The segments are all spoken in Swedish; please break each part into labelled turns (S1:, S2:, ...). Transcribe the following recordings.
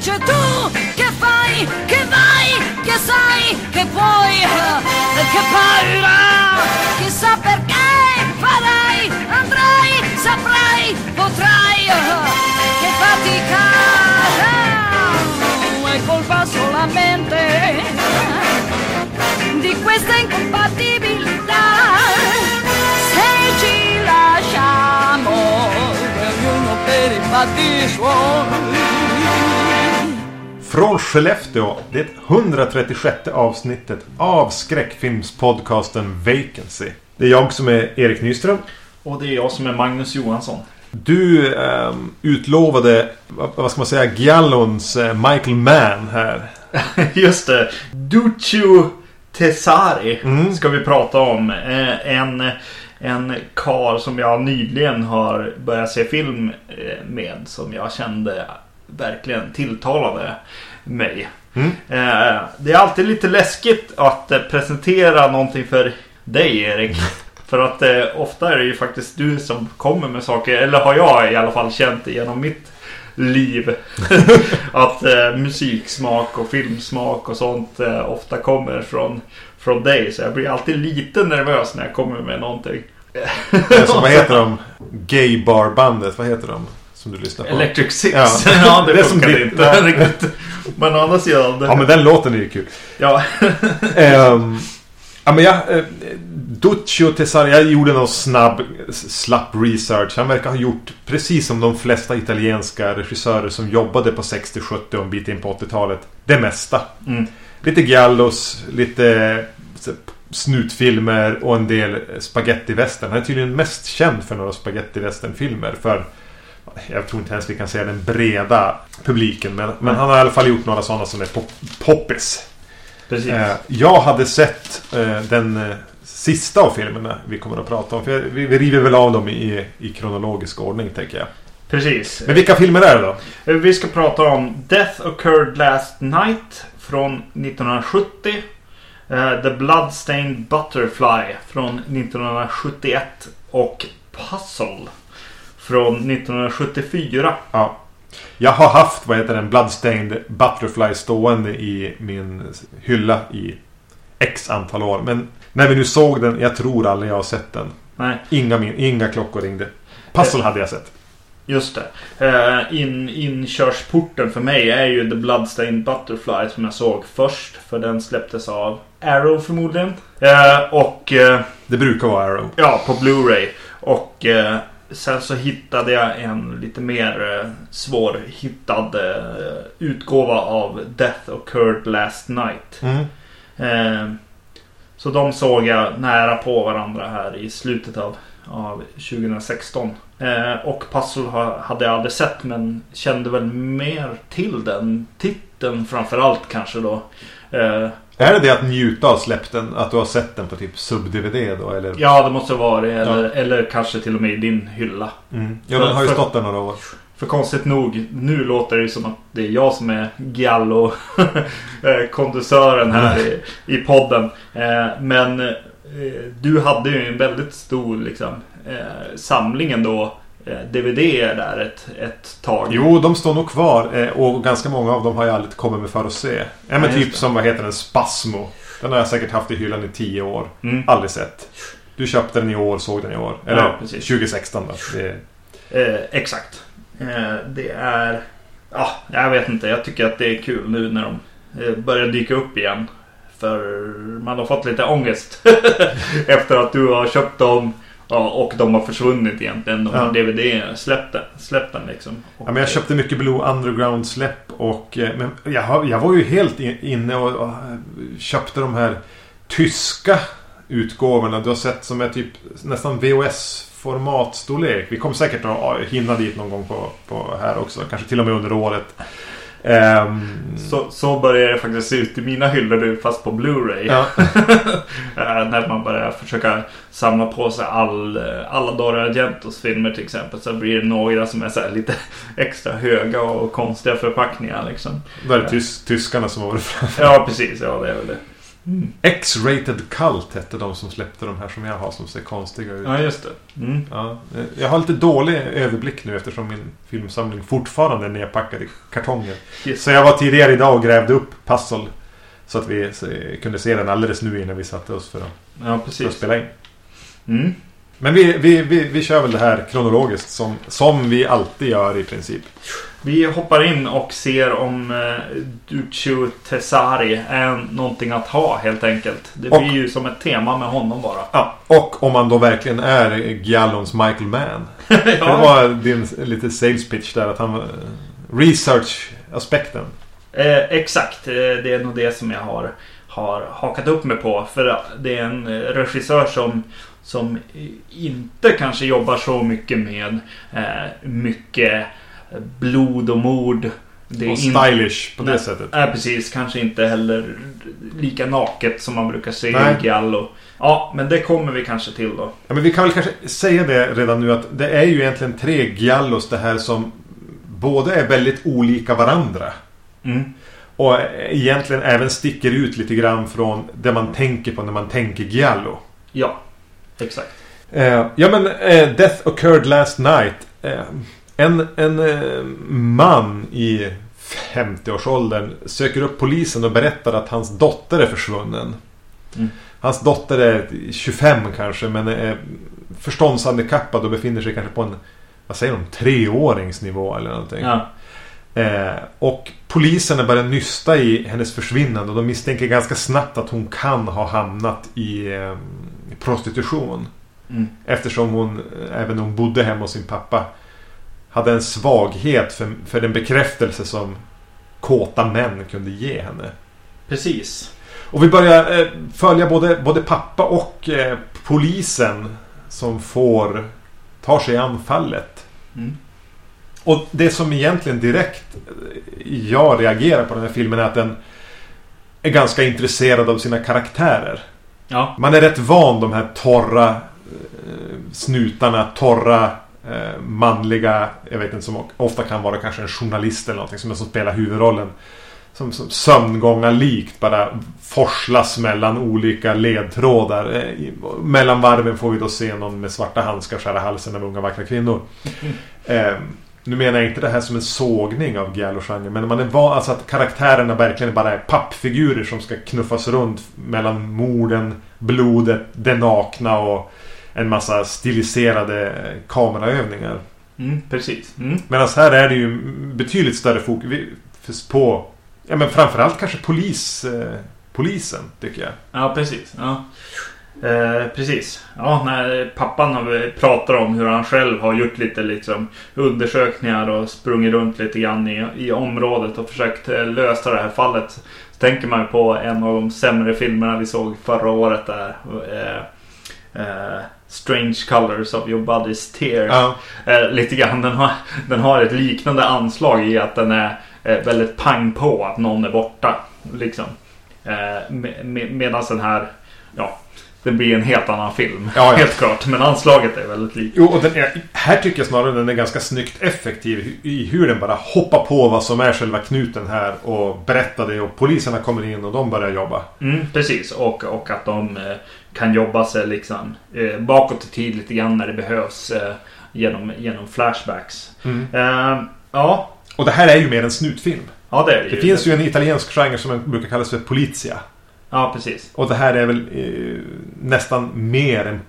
S1: invece tu che fai, che vai, che sai, che puoi, che paura, chissà perché farai, andrai, saprai, potrai, che fatica, è colpa solamente di questa incompatibilità. Se ci lasciamo, ognuno per i fatti suoi.
S2: Från Skellefteå, det 136 avsnittet av skräckfilmspodcasten Vacancy. Det är jag som är Erik Nyström.
S3: Och det är jag som är Magnus Johansson.
S2: Du ehm, utlovade, vad, vad ska man säga, Giallons eh, Michael Mann här.
S3: Just det. Duccio Tesari
S2: Mm.
S3: ska vi prata om. Eh, En, en kar som jag nyligen har börjat se film eh, med. Som jag kände verkligen tilltalade mig.
S2: Mm.
S3: Eh, Det är alltid lite läskigt att eh, presentera någonting för dig Erik. För att eh, ofta är det ju faktiskt du som kommer med saker. Eller har jag i alla fall känt genom mitt liv. att eh, musiksmak och filmsmak och sånt eh, ofta kommer från, från dig. Så jag blir alltid lite nervös när jag kommer med någonting.
S2: Alltså, vad heter de? Gay Bar-bandet, vad heter de? Som du lyssnar på?
S3: Electric Six.
S2: Ja.
S3: Ja, det,
S2: Det som
S3: inte
S2: ja.
S3: riktigt. Men å andra sidan. Det,
S2: Ja men den låten är ju kul.
S3: ja.
S2: Ehm, ja men jag... Eh, Duccio Tesari, jag gjorde någon snabb, slapp research. Han verkar ha gjort precis som de flesta italienska regissörer som jobbade på 60, 70 och en bit in på 80-talet. Det mesta.
S3: Mm.
S2: Lite giallos, lite snutfilmer och en del spaghetti-western. Han är tydligen mest känd för några spaghetti-western-filmer. För jag tror inte ens vi kan säga den breda publiken. Men, men han har i alla fall gjort några sådana som är pop poppis.
S3: Precis.
S2: Eh, jag hade sett eh, den eh, sista av filmerna vi kommer att prata om. För jag- vi, vi river väl av dem i, i kronologisk ordning tänker jag.
S3: Precis.
S2: Men vilka filmer är det då?
S3: Vi ska prata om Death Occurred Last Night från 1970. eh, The Bloodstained Butterfly från 1971. Och Puzzle från 1974.
S2: Ja. Jag har haft vad heter den Bloodstained Butterfly stående i min hylla i X antal år. Men när vi nu såg den, jag tror aldrig jag har sett den.
S3: Nej,
S2: Inga, min, inga klockor ringde. Puzzle hade jag sett.
S3: just det. Eh, In, inkörsporten för mig är ju The Bloodstained Butterfly som jag såg först. För den släpptes av Arrow förmodligen. Eh, och... eh,
S2: Det brukar vara Arrow.
S3: Ja, på Blu-ray. Och eh, sen så hittade jag en lite mer eh, svårhittad eh, utgåva av Death Occurred Last Night.
S2: Mm.
S3: Eh, så de såg jag nära på varandra här i slutet av, av 2016. Eh, och Puzzle ha, hade jag aldrig sett men kände väl mer till den titeln framförallt kanske då. Eh,
S2: Är det det att njuta av släppt den? Att du har sett den på typ sub-DVD då? Eller?
S3: ja, det måste vara det. Eller, eller kanske till och med i din hylla.
S2: Mm. Ja, den har ju stått där några år.
S3: För konstigt nog, nu låter det ju som att det är jag som är Giallo-kondensören här i, i podden. Eh, Men eh, du hade ju en väldigt stor liksom, eh, samling ändå. Eh, DVD där ett, ett tag.
S2: Jo, de står nog kvar. eh, Och ganska många av dem har jag aldrig kommit med för att se. Ja, men typ
S3: det.
S2: som, vad heter den? Spasmo. Den har jag säkert haft i hyllan i tio år.
S3: Mm.
S2: Aldrig sett. Du köpte den i år, såg den i år. Eller
S3: Ja, precis.
S2: 2016 då. Det,
S3: Eh, exakt. Eh, det är... Ja, jag vet inte. Jag tycker att det är kul nu när de eh, börjar dyka upp igen. För man har fått lite ångest. Efter att du har köpt dem ja, och de har försvunnit egentligen. De
S2: Ja.
S3: DVD släppt släppt den liksom.
S2: ja, men jag köpte mycket Blue Underground-släpp. Och, eh, men jag, jag var ju helt in- inne och, och köpte de här tyska utgåvorna. Du har sett som är typ nästan VHS-formatstorlek. Vi kommer säkert att ja, hinna dit någon gång på, på här också. Kanske till och med under året. Ehm,
S3: Så, så börjar det faktiskt se ut i mina hyllor nu fast på Blu-ray.
S2: ja.
S3: Eh, när man börjar försöka samla på sig all, eh, alla Dario Argentos filmer till exempel. Så blir det några som är lite extra höga och konstiga förpackningar liksom.
S2: Där är tys- tyskarna som har varit fram.
S3: Ja precis, ja det är väl det. Mm.
S2: X-Rated Cult hette de som släppte de här som jag har som ser konstiga ut.
S3: Ja, just det. Mm.
S2: Ja, jag har lite dålig överblick nu eftersom min filmsamling fortfarande är nedpackad i kartonger.
S3: Yes.
S2: Så jag var tidigare idag och grävde upp Puzzle. Så att vi kunde se den alldeles nu innan vi satte oss för att,
S3: Ja,
S2: för att
S3: precis.
S2: spela in.
S3: Mm.
S2: Men vi, vi, vi, vi kör väl det här kronologiskt som, som vi alltid gör i princip.
S3: Vi hoppar in och ser om eh, Duccio Tesari är någonting att ha helt enkelt. Det
S2: Och-
S3: blir ju som ett tema med honom bara.
S2: Ja, och om man då verkligen är Giallons Michael Mann. Det var din lite sales pitch där att han var... Research-aspekten.
S3: Eh, exakt, eh, det är nog det som jag har, har hakat upp mig på. För det är en eh, regissör som, som inte kanske jobbar så mycket med eh, mycket blod och mord. Det är
S2: Och stylish på det
S3: Nej.
S2: sättet.
S3: Nej, precis. Kanske inte heller lika naket som man brukar se
S2: Nej.
S3: i Giallo. Ja, men det kommer vi kanske till då.
S2: Ja, men vi kan väl kanske säga det redan nu att det är ju egentligen tre Giallos det här som både är väldigt olika varandra.
S3: Mm.
S2: Och egentligen även sticker ut lite grann från det man tänker på när man tänker Giallo.
S3: Ja, exakt.
S2: Eh, ja men eh, Death occurred last night. Eh, en en eh, man i 50-årsåldern söker upp polisen och berättar att hans dotter är försvunnen.
S3: Mm.
S2: Hans dotter är 25 kanske men är förståndshandikappad och befinner sig kanske på en vad säger de? Treåringsnivå eller någonting.
S3: Ja.
S2: Eh, och poliserna börjar nysta i hennes försvinnande och de misstänker ganska snabbt att hon kan ha hamnat i eh, prostitution.
S3: Mm.
S2: Eftersom hon, även när hon bodde hemma hos sin pappa, hade en svaghet för, för den bekräftelse som kåta män kunde ge henne.
S3: Precis.
S2: Och vi börjar eh, följa både, både pappa och eh, polisen som får tar sig an fallet.
S3: Mm.
S2: Och det som egentligen direkt eh, jag reagerar på den här filmen är att den är ganska intresserad av sina karaktärer.
S3: Ja.
S2: Man är rätt van de här torra eh, snutarna, torra manliga, jag vet inte, som ofta kan vara kanske en journalist eller någonting som, som spelar huvudrollen. Som, som sömngångarlikt bara forslas mellan olika ledtrådar. Eh, mellan varven får vi då se någon med svarta handskar skära halsen av unga vackra kvinnor. Eh, nu menar jag inte det här som en sågning av Giallo-genren. Men man är van, alltså att karaktärerna verkligen bara är pappfigurer som ska knuffas runt mellan morden, blodet, det nakna och en massa stiliserade kameraövningar.
S3: Mm, precis. Mm.
S2: Medan här är det ju betydligt större fokus på Ja men framförallt kanske polis, eh, polisen tycker jag.
S3: Ja, precis. Ja. Eh, precis. Ja, när pappan pratar om hur han själv har gjort lite liksom, undersökningar och sprungit runt lite grann i, i området och försökt eh, lösa det här fallet. Så tänker man på en av de sämre filmerna vi såg förra året där. Eh, eh, Strange Colors of Your Body's Tears.
S2: Ja.
S3: Eh, lite grann. Den har, den har ett liknande anslag i att den är eh, väldigt pang på att någon är borta. Liksom. Eh, med, med, Medan den här, ja, det blir en helt annan film.
S2: Ja, ja.
S3: Helt klart. Men anslaget är väldigt likt.
S2: Jo, och den är, här tycker jag snarare den är ganska snyggt effektiv i hur den bara hoppar på vad som är själva knuten här och berättar det och poliserna kommer in och de börjar jobba.
S3: Mm, precis. Och, och att de eh, kan jobba sig liksom eh, bakåt i tid lite grann när det behövs. Eh, genom, genom flashbacks. Eh, ja,
S2: Och det här är ju mer en snutfilm.
S3: ja, det är det
S2: Det
S3: ju.
S2: finns ju en italiensk genre som brukar kallas för polizia.
S3: Ja, precis.
S2: Och det här är väl eh, nästan mer en,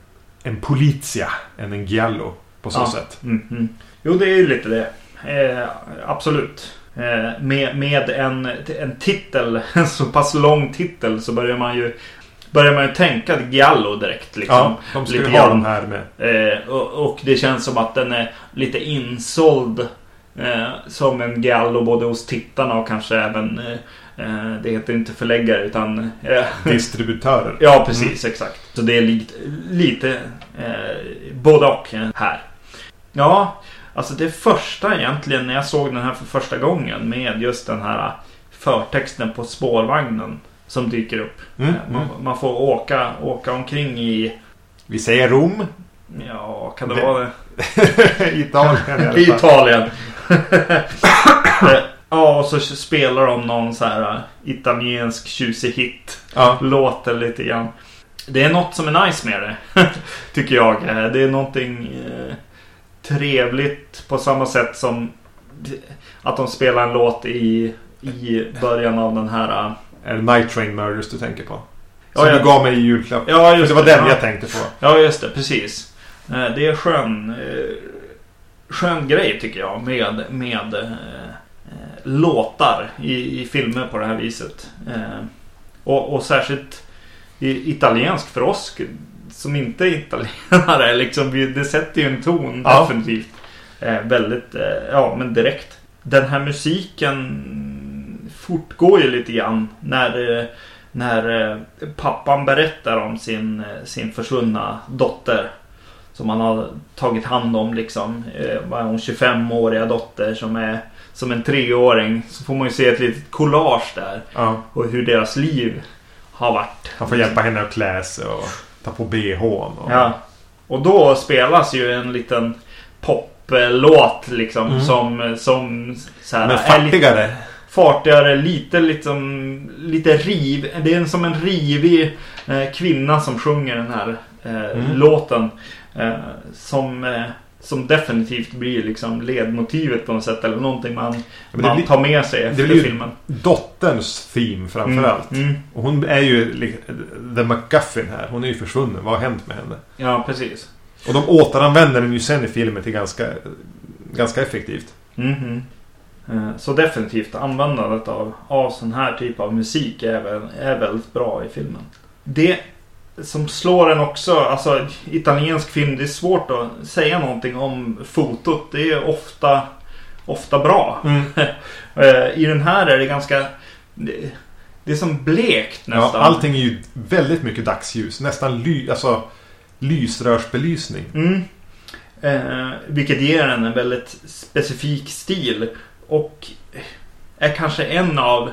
S2: en polizia än en giallo på så
S3: Ja.
S2: sätt.
S3: Mm, mm. Jo, det är ju lite det. Eh, absolut. Eh, med, med en, en titel, en så pass lång titel så börjar man ju Börjar man ju tänka Giallo direkt liksom.
S2: Ja, de ju
S3: lite
S2: ha
S3: grann.
S2: de här med.
S3: Eh, och, och det känns som att den är lite insåld eh, som en Giallo både hos tittarna och kanske även eh, eh, Det heter inte förläggare utan eh,
S2: Distributörer.
S3: Ja, precis. Exakt. Så det är lite, lite eh, både och här. Ja, alltså det första egentligen när jag såg den här för första gången med just den här förtexten på spårvagnen som dyker upp.
S2: Mm,
S3: Eh, Man,
S2: mm.
S3: man får åka, åka omkring i,
S2: Vi säger Rom.
S3: ja, kan det,
S2: Det-
S3: vara det?
S2: Italien i.
S3: Italien. Eh, Ja, och så spelar de någon så här äh, italiensk tjusig hit.
S2: Ja.
S3: Låter lite grann. Det är något som är nice med det. Tycker jag. Eh, Det är någonting eh, trevligt på samma sätt som att de spelar en låt i, i början av den här...
S2: Är det Night Train Murders du tänker på? Som
S3: ja.
S2: du gav mig i julklapp.
S3: Ja, just
S2: det var
S3: det.
S2: den
S3: Ja.
S2: jag tänkte på.
S3: Ja, just det. Precis. Eh, Det är skön, eh, skön grej tycker jag med, med eh, låtar i, i filmer på det här viset. Och, och särskilt i, italiensk för oss som inte är italienare. Liksom, det sätter ju en ton
S2: Ja.
S3: definitivt. Eh, väldigt, eh, ja men direkt. Den här musiken fortgår ju lite grann när, eh, när eh, pappan berättar om sin, eh, sin försvunna dotter. Som han har tagit hand om liksom. Vad hon, 25-åriga dotter som är som en treåring. Så får man ju se ett litet collage där.
S2: Ja.
S3: Och hur deras liv har varit.
S2: Han får hjälpa henne att klä sig och ta på bhn. Och...
S3: Ja. Och då spelas ju en liten poplåt liksom.
S2: Mm.
S3: Som, som så här,
S2: Men
S3: är lite
S2: fattigare.
S3: Fartigare, lite liksom, lite riv. Det är som en rivig eh, kvinna som sjunger den här eh,
S2: Mm.
S3: låten. Eh, som, eh, som definitivt blir liksom ledmotivet på något sätt. Eller någonting man,
S2: det
S3: man
S2: blir-
S3: tar med sig efter
S2: blir ju-
S3: filmen.
S2: Dotterns theme framförallt.
S3: Mm, mm.
S2: Och hon är ju The McGuffin här. Hon är ju försvunnen. Vad har hänt med henne?
S3: Ja, precis.
S2: Och de återanvänder den ju sen i filmen till ganska, ganska effektivt.
S3: Mhm. Eh, Så definitivt användandet av, av sån här typ av musik är, väl, är väldigt bra i filmen. Det som slår en också, alltså italiensk film, det är svårt att säga någonting om fotot. Det är ofta, ofta bra. Eh, I den här är det ganska... Det, det är som blekt
S2: Ja,
S3: nästan.
S2: allting är ju väldigt mycket dagsljus. Nästan ly, alltså, lysrörsbelysning.
S3: Mm. Eh, vilket ger den en väldigt specifik stil. Och är kanske en av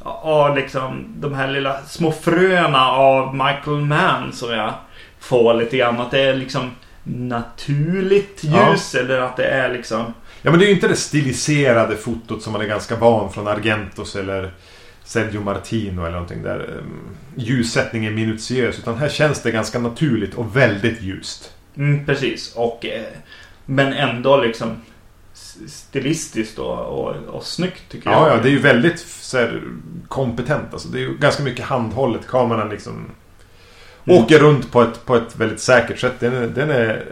S3: av liksom de här lilla små fröna av Michael Mann som jag får lite grann. Att det är liksom naturligt ljus eller att det är liksom...
S2: Ja men det är ju inte det stiliserade fotot som man är ganska van från Argentos eller Sergio Martino eller någonting där um, ljussättningen är minutiös. Utan här känns det ganska naturligt och väldigt ljust.
S3: Mm, precis. Och, eh, men ändå liksom stilistiskt och, och, och snyggt tycker jag.
S2: Ja, ja, det är ju väldigt så här, kompetent. Alltså, det är ju ganska mycket handhållet. Kameran liksom
S3: Mm.
S2: åker runt på ett, på ett väldigt säkert sätt. Den är, den är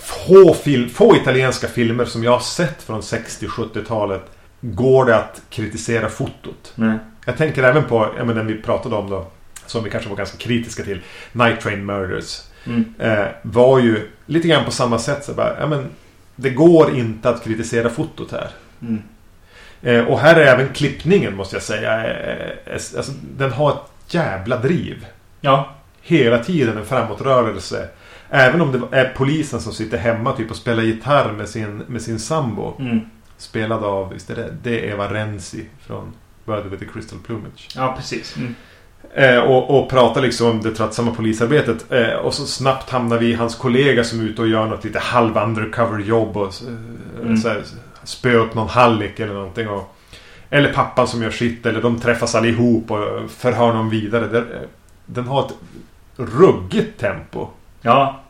S2: få, film, få italienska filmer som jag har sett från 60-70-talet går det att kritisera fotot.
S3: Nej.
S2: Jag tänker även på ja, den vi pratade om då. Som vi kanske var ganska kritiska till. Night Train Murders.
S3: Mm.
S2: Eh, var ju lite grann på samma sätt. Så bara, ja, men, det går inte att kritisera fotot här.
S3: Mm.
S2: Eh, och här är även klippningen måste jag säga. Eh, eh, alltså, den har ett jävla driv.
S3: Ja.
S2: Hela tiden en framåtrörelse. Även om det är polisen som sitter hemma typ och spelar gitarr med sin, med sin sambo.
S3: Mm.
S2: Spelad av, visst är det, det är Eva Renzi från Brother with the Crystal Plumage.
S3: ja, precis. Mm.
S2: Eh, och, och pratar liksom om det tröttsamma polisarbetet. Eh, och så snabbt hamnar vi i hans kollega som är ute och gör något lite halv undercover jobb. Och eh,
S3: Mm.
S2: så här, spö upp någon hallick eller någonting. Och, eller pappan som gör sitt. Eller de träffas allihop och förhör någon vidare. Den, den har ett ruggigt tempo.
S3: Ja.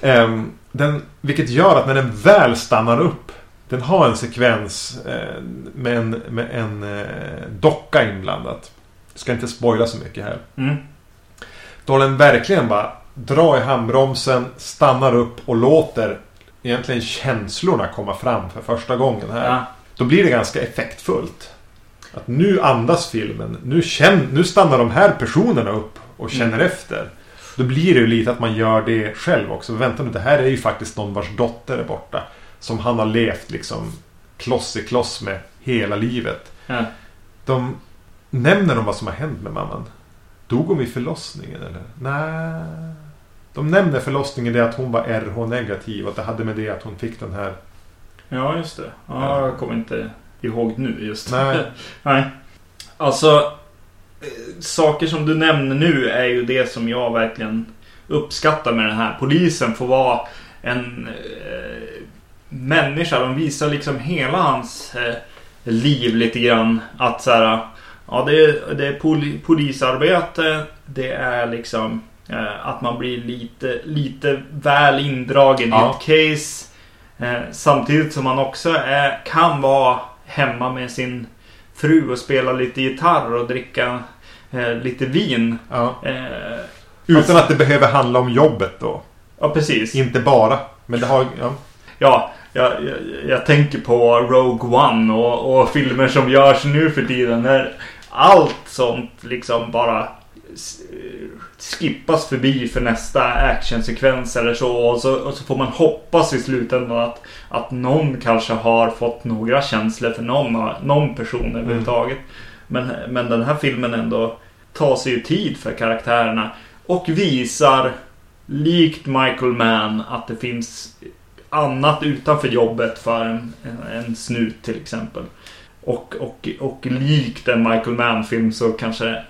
S2: Ehm, den, vilket gör att när den väl stannar upp. Den har en sekvens eh, med en, med en eh, docka inblandat. Ska inte spoila så mycket här.
S3: Mm.
S2: Då den verkligen bara drar i handbromsen, stannar upp och låter egentligen känslorna komma fram för första gången här.
S3: Ja.
S2: Då blir det ganska effektfullt. Att nu andas filmen. Nu, känn, nu stannar de här personerna upp och känner
S3: Mm.
S2: efter. Då blir det ju lite att man gör det själv också. Vänta nu, det här är ju faktiskt någon vars dotter är borta. Som han har levt liksom kloss i kloss med hela livet.
S3: Ja.
S2: De nämner de vad som har hänt med mamman. Dog hon vid förlossningen eller? Nej. De nämner förlossningen det att hon var RH-negativ och att det hade med det att hon fick den här...
S3: ja, just det. Ja, jag kommer inte ihåg nu just.
S2: Nej.
S3: Nej. Alltså, eh, saker som du nämner nu är ju det som jag verkligen uppskattar med den här. Polisen får vara en eh, människa. De visar liksom hela hans eh, liv lite grann. Att så här, ja det är, det är poli, polisarbete. Det är liksom eh, att man blir lite, lite väl indragen
S2: Ja.
S3: i ett case. Eh, samtidigt som man också är, kan vara hemma med sin fru och spela lite gitarr och dricka eh, lite vin.
S2: Ja.
S3: Eh,
S2: Utan att det behöver handla om jobbet då.
S3: ja, precis.
S2: Inte bara. Men det har... Ja.
S3: Ja, jag, jag, jag tänker på Rogue One och, och filmer som görs nu för tiden. När allt sånt liksom bara s- skippas förbi för nästa actionsekvens eller så. Och så, och så får man hoppas i slutändan att, att någon kanske har fått några känslor för någon, någon person överhuvudtaget. Men, men den här filmen ändå tar sig ju tid för karaktärerna. Och visar, likt Michael Mann, att det finns annat utanför jobbet för en, en, en snut till exempel. Och, och, och likt en Michael Mann-film så kanske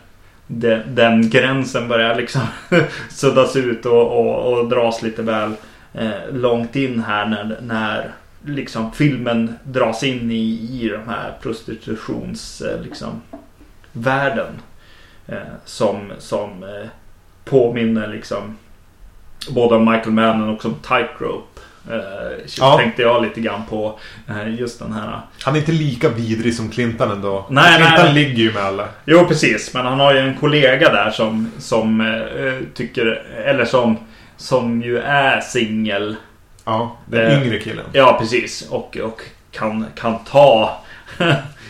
S3: det, den gränsen börjar liksom suddas ut och, och, och dras lite väl eh, långt in här när, när liksom filmen dras in i, i de här prostitutionsvärlden. eh, liksom, världen. Eh, som som eh, påminner liksom både om Michael Mann och som Tightrope. Eh,
S2: Ja.
S3: Tänkte jag lite grann på eh, just den här.
S2: Han är inte lika vidrig som Clintan ändå.
S3: Nej,
S2: Clintan
S3: nej.
S2: ligger ju med alla.
S3: Jo precis, men han har ju en kollega där som, som eh, tycker, eller som, som ju är singel.
S2: Ja, den
S3: Eh.
S2: yngre killen.
S3: Ja precis, och, och kan, kan ta,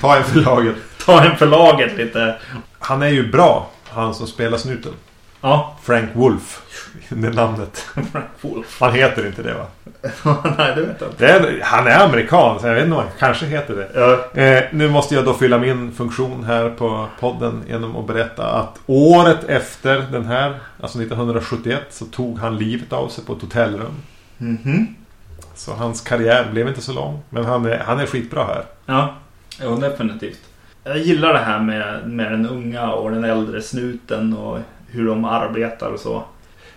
S2: Ta en för laget.
S3: ta en för laget lite.
S2: Han är ju bra. Han som spelar snuten.
S3: Ja,
S2: Frank Wolf. Det namnet.
S3: Wolf.
S2: Han heter inte det va?
S3: Nej, det vet jag inte.
S2: Är, han är amerikan, så jag vet inte om han kanske heter det.
S3: Ja,
S2: Eh, nu måste jag då fylla min funktion här på podden genom att berätta att året efter den här, alltså 1971, så tog han livet av sig på ett hotellrum.
S3: mhm.
S2: Så hans karriär blev inte så lång. Men han är, han är skitbra här.
S3: Ja, jo, definitivt. Jag gillar det här med, med den unga och den äldre snuten och hur de arbetar och så.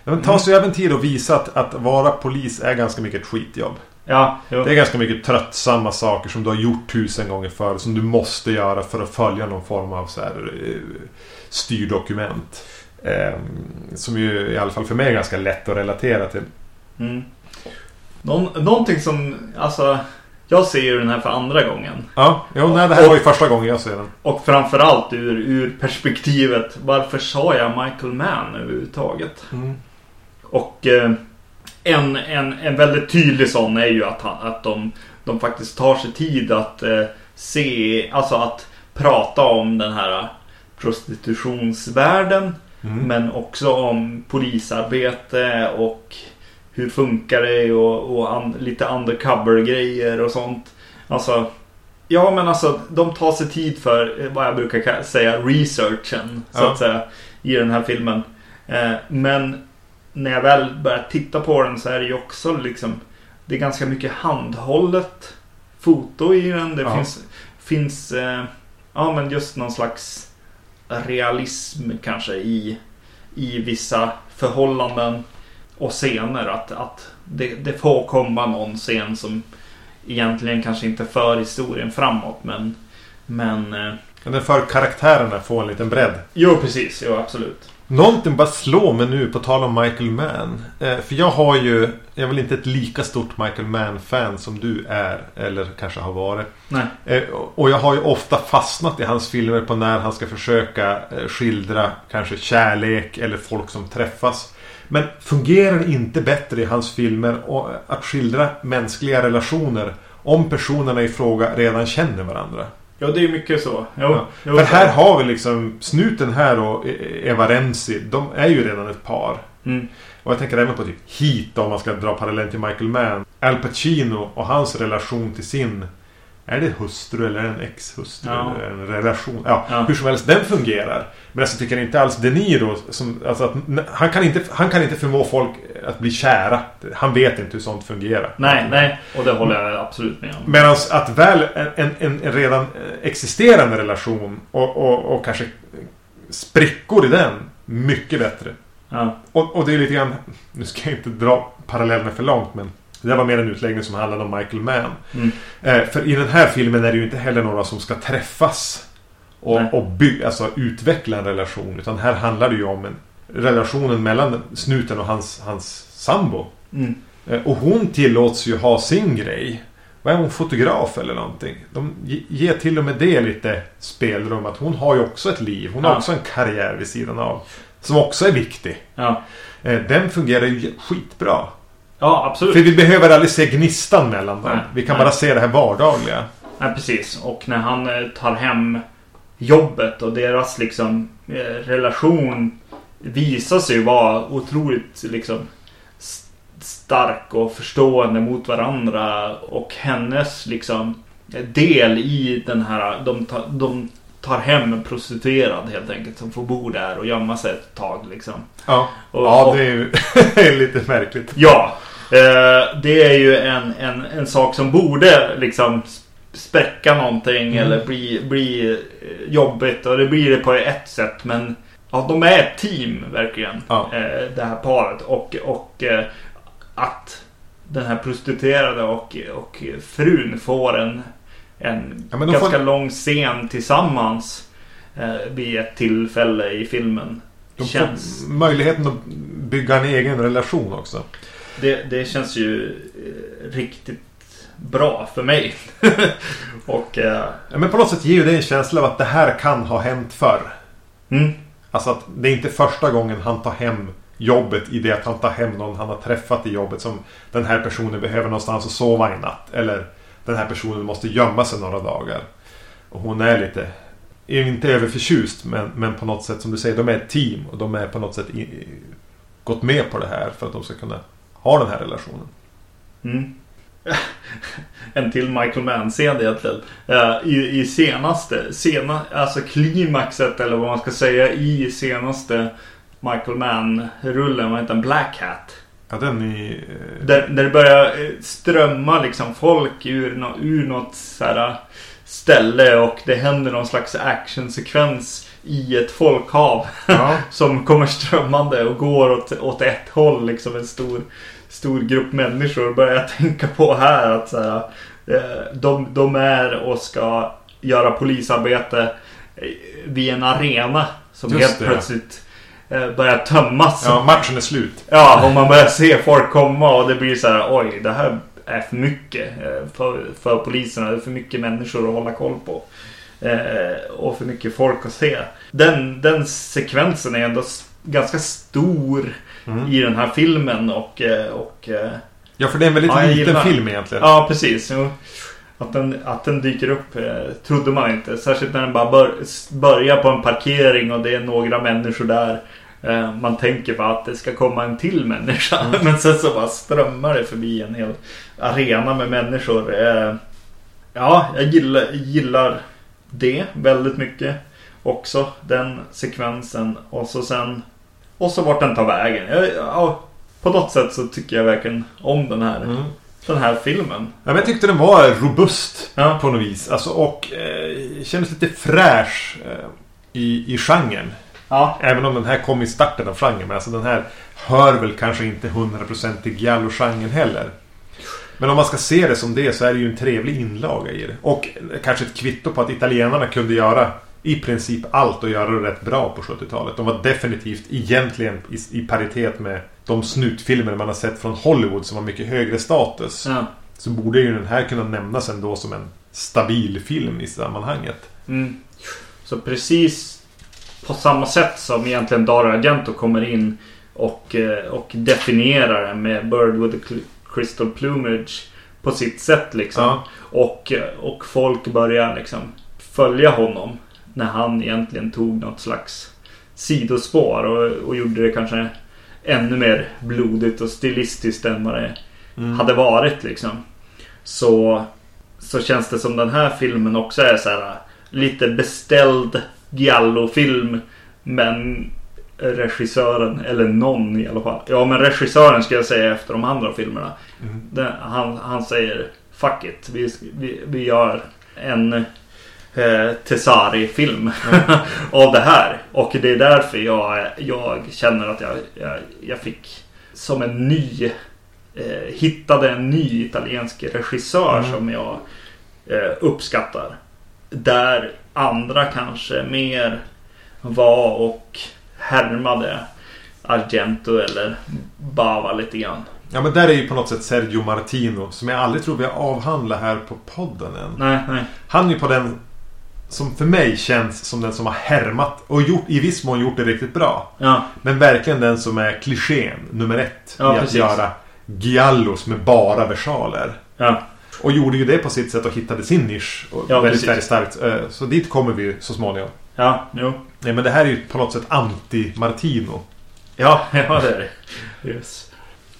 S2: Men det tar sig även tid att visa att, att vara polis är ganska mycket ett skitjobb.
S3: Ja, jo.
S2: Det är ganska mycket tröttsamma saker som du har gjort tusen gånger förr. Som du måste göra för att följa någon form av så här, eh, styrdokument. Eh, som ju i alla fall för mig är ganska lätt att relatera till.
S3: Mm. Någon, någonting som, alltså, jag ser ju den här för andra gången.
S2: Ja, jo, nej, det här var ju första gången jag ser den.
S3: Och framförallt ur, ur perspektivet, varför sa jag Michael Mann överhuvudtaget? Och eh, en, en, en väldigt tydlig sån är ju att, att de, de faktiskt tar sig tid att eh, se, alltså att prata om den här prostitutionsvärlden.
S2: Mm.
S3: Men också om polisarbete och hur funkar det och, och an, lite undercover-grejer och sånt. Alltså, ja men alltså de tar sig tid för eh, vad jag brukar ka- säga researchen så
S2: Ja.
S3: att säga i den här filmen. Eh, men när jag väl börjar titta på den så är det ju också liksom det är ganska mycket handhållet foto i den. Det
S2: Ja.
S3: finns, finns eh, ja men just någon slags realism kanske i, i vissa förhållanden och scener. Att, att det, det får komma någon scen som egentligen kanske inte för historien framåt men men eh,
S2: Men den för karaktärerna får en liten bredd.
S3: jo precis, jo absolut.
S2: Någonting bara slår mig nu på tal om Michael Mann. Eh, för jag har ju, jag är väl inte ett lika stort Michael Mann-fan som du är. Eller kanske har varit.
S3: Nej.
S2: Eh, och jag har ju ofta fastnat i hans filmer på när han ska försöka eh, skildra kanske kärlek eller folk som träffas. Men fungerar inte bättre i hans filmer att skildra mänskliga relationer om personerna i fråga redan känner varandra.
S3: Ja det är mycket så. Jo,
S2: Ja.
S3: jo,
S2: För här har vi liksom Snuten här och E- Eva Renzi. De är ju redan ett par.
S3: Mm.
S2: Och jag tänker även på typ Heat om man ska dra parallell till Michael Mann. Al Pacino och hans relation till sin... Är det hustru eller en ex-hustru?
S3: Ja.
S2: Eller en relation? Ja,
S3: Ja.
S2: hur som helst, den fungerar. Men jag tycker inte alls De Niro som... Alltså att, han, kan inte, han kan inte förmå folk att bli kära. Han vet inte hur sånt fungerar.
S3: Nej, nej. Och det håller jag absolut med om.
S2: Medan att väl en, en, en, en redan existerande relation och, och, och kanske sprickor i den, mycket bättre.
S3: Ja.
S2: Och, och det är lite grann, nu ska jag inte dra parallellerna för långt men Det var mer en utläggning som handlade om Michael Mann.
S3: Mm.
S2: Eh, för i den här filmen är det ju inte heller några som ska träffas och,
S3: Nej.
S2: och bygga, alltså utveckla en relation. Utan här handlar det ju om en, relationen mellan snuten och hans, hans sambo.
S3: Mm.
S2: Eh, Och hon tillåts ju ha sin grej. Vad är hon, fotograf eller någonting? De ge- ger till och med det lite spelrum. Att hon har ju också ett liv. Hon har
S3: Ja.
S2: också en karriär vid sidan av. Som också är viktig.
S3: Ja.
S2: Eh, Den fungerar ju skitbra.
S3: Ja, absolut.
S2: För vi behöver aldrig se gnistan mellan dem.
S3: Nej,
S2: Vi kan
S3: nej.
S2: bara se det här vardagliga.
S3: Ja, precis. Och när han eh, tar hem jobbet och deras liksom eh, relation visar sig vara otroligt liksom stark och förstående mot varandra och hennes liksom del i den här de, tar- de tar hem en prostituerad helt enkelt som får bo där och gömma sig ett tag liksom.
S2: Ja,
S3: Och-
S2: ja det är ju lite märkligt.
S3: Ja, det är ju en, en, en sak som borde liksom spräcka någonting
S2: Mm.
S3: eller bli, bli eh, jobbigt och det blir det på ett sätt men ja, de är ett team verkligen.
S2: Ja.
S3: Eh, det här paret och, och eh, att den här prostituerade och, och frun får en, en
S2: Ja,
S3: ganska
S2: får-
S3: lång scen tillsammans eh, vid ett tillfälle i filmen.
S2: De
S3: känns
S2: får möjligheten att bygga en egen relation också.
S3: Det, det känns ju eh, riktigt bra för mig. och... Eh,
S2: Ja, men på något sätt ger ju det en känsla av att det här kan ha hänt förr.
S3: mm,
S2: Alltså att det är inte första gången han tar hem jobbet i det att han tar hem någon han har träffat i jobbet som den här personen behöver någonstans att sova i natt. Eller den här personen måste gömma sig några dagar. Och hon är lite, är inte överförtjust men, men på något sätt som du säger, de är ett team och de är på något sätt i- gått med på det här för att de ska kunna ha den här relationen.
S3: mm. en till Michael Mann-scen egentligen. Eh, i, I senaste, sena, alltså klimaxet eller vad man ska säga i senaste Michael Mann-rullen, vad heter den? Black Hat.
S2: Ja, den är...
S3: Där, där det börjar eh, strömma liksom folk ur, ur något så här ställe och det händer någon slags actionsekvens i ett folkhav.
S2: Ja.
S3: som kommer strömmande och går åt, åt ett håll. Liksom en stor, stor grupp människor. Börjar jag tänka på här att så här, eh, de, de är och ska göra polisarbete eh, vid en arena som
S2: Just
S3: helt
S2: det.
S3: plötsligt eh, börjar tömmas.
S2: ja, matchen är slut.
S3: Ja, och man börjar se folk komma och det blir så här, oj, det här är för mycket eh, för, för poliserna. Det är för mycket människor att hålla koll på. Eh, och för mycket folk att se. Den, den sekvensen är ändå ganska stor
S2: Mm.
S3: i den här filmen och... eh, och
S2: Ja, för det är en väldigt
S3: Ja,
S2: liten
S3: gillar-
S2: film egentligen.
S3: ja, precis. Att den, att den dyker upp trodde man inte. Särskilt när den bara bör, börjar på en parkering och det är några människor där. Eh, man tänker bara att det ska komma en till människa.
S2: Mm.
S3: Men sen så bara strömmar det förbi en hel arena med människor. Eh, ja, jag gillar, gillar det väldigt mycket. Också den sekvensen. Och så sen... Och så vart den tar vägen. Jag, ja, på något sätt så tycker jag verkligen om den här,
S2: Mm.
S3: den här filmen.
S2: Ja, jag tyckte den var robust
S3: Ja.
S2: på något vis. Alltså, och eh, kändes lite fräsch eh, i, i genren.
S3: Ja.
S2: Även om den här kom i starten av genren. Men alltså den här hör väl kanske inte 100% till giallo-genren heller. Men om man ska se det som det så är det ju en trevlig inlaga i det. Och kanske ett kvitto på att italienarna kunde göra i princip allt och göra det rätt bra på 70-talet. De var definitivt egentligen i, i paritet med de snutfilmer man har sett från Hollywood som har mycket högre status.
S3: Ja.
S2: Så borde ju den här kunna nämnas ändå som en stabil film i sammanhanget.
S3: Mm. Så precis på samma sätt som egentligen Dario Argento kommer in och, eh, och definierar den med Bird with Cl- Crystal Plumage på sitt sätt liksom.
S2: Ja.
S3: Och, eh, och folk börjar liksom följa honom när han egentligen tog något slags sidospår och, och gjorde det kanske ännu mer blodigt och stilistiskt än vad det
S2: Mm.
S3: hade varit liksom. Så, så känns det som den här filmen också är så här lite beställd giallo-film. Men regissören, eller någon i alla fall. Ja men regissören ska jag säga efter de andra filmerna.
S2: Mm.
S3: Den, han, han säger Fuck it, vi, vi, vi gör en eh, Tesari-film av det här. Och det är därför jag, jag känner att jag, jag, jag fick som en ny eh, hittade en ny italiensk regissör
S2: Mm.
S3: som jag eh, uppskattar. Där andra kanske mer var och härmade Argento eller Bava lite grann.
S2: Ja men där är ju på något sätt Sergio Martino som jag aldrig tror vi har avhandlat här på podden än.
S3: Nej, nej.
S2: Han är ju på den som för mig känns som den som har härmat och gjort, i viss mån gjort det riktigt bra.
S3: Ja,
S2: Men verkligen den som är klichén nummer ett
S3: Ja,
S2: i att
S3: precis.
S2: göra giallos med bara versaler.
S3: ja,
S2: Och gjorde ju det på sitt sätt och hittade sin nisch. Och
S3: Ja,
S2: väldigt,
S3: precis.
S2: väldigt starkt. Eh, Så dit kommer vi så småningom.
S3: ja, jo.
S2: Nej men det här är ju på något sätt anti-Martino.
S3: Ja, ja det är det. Yes.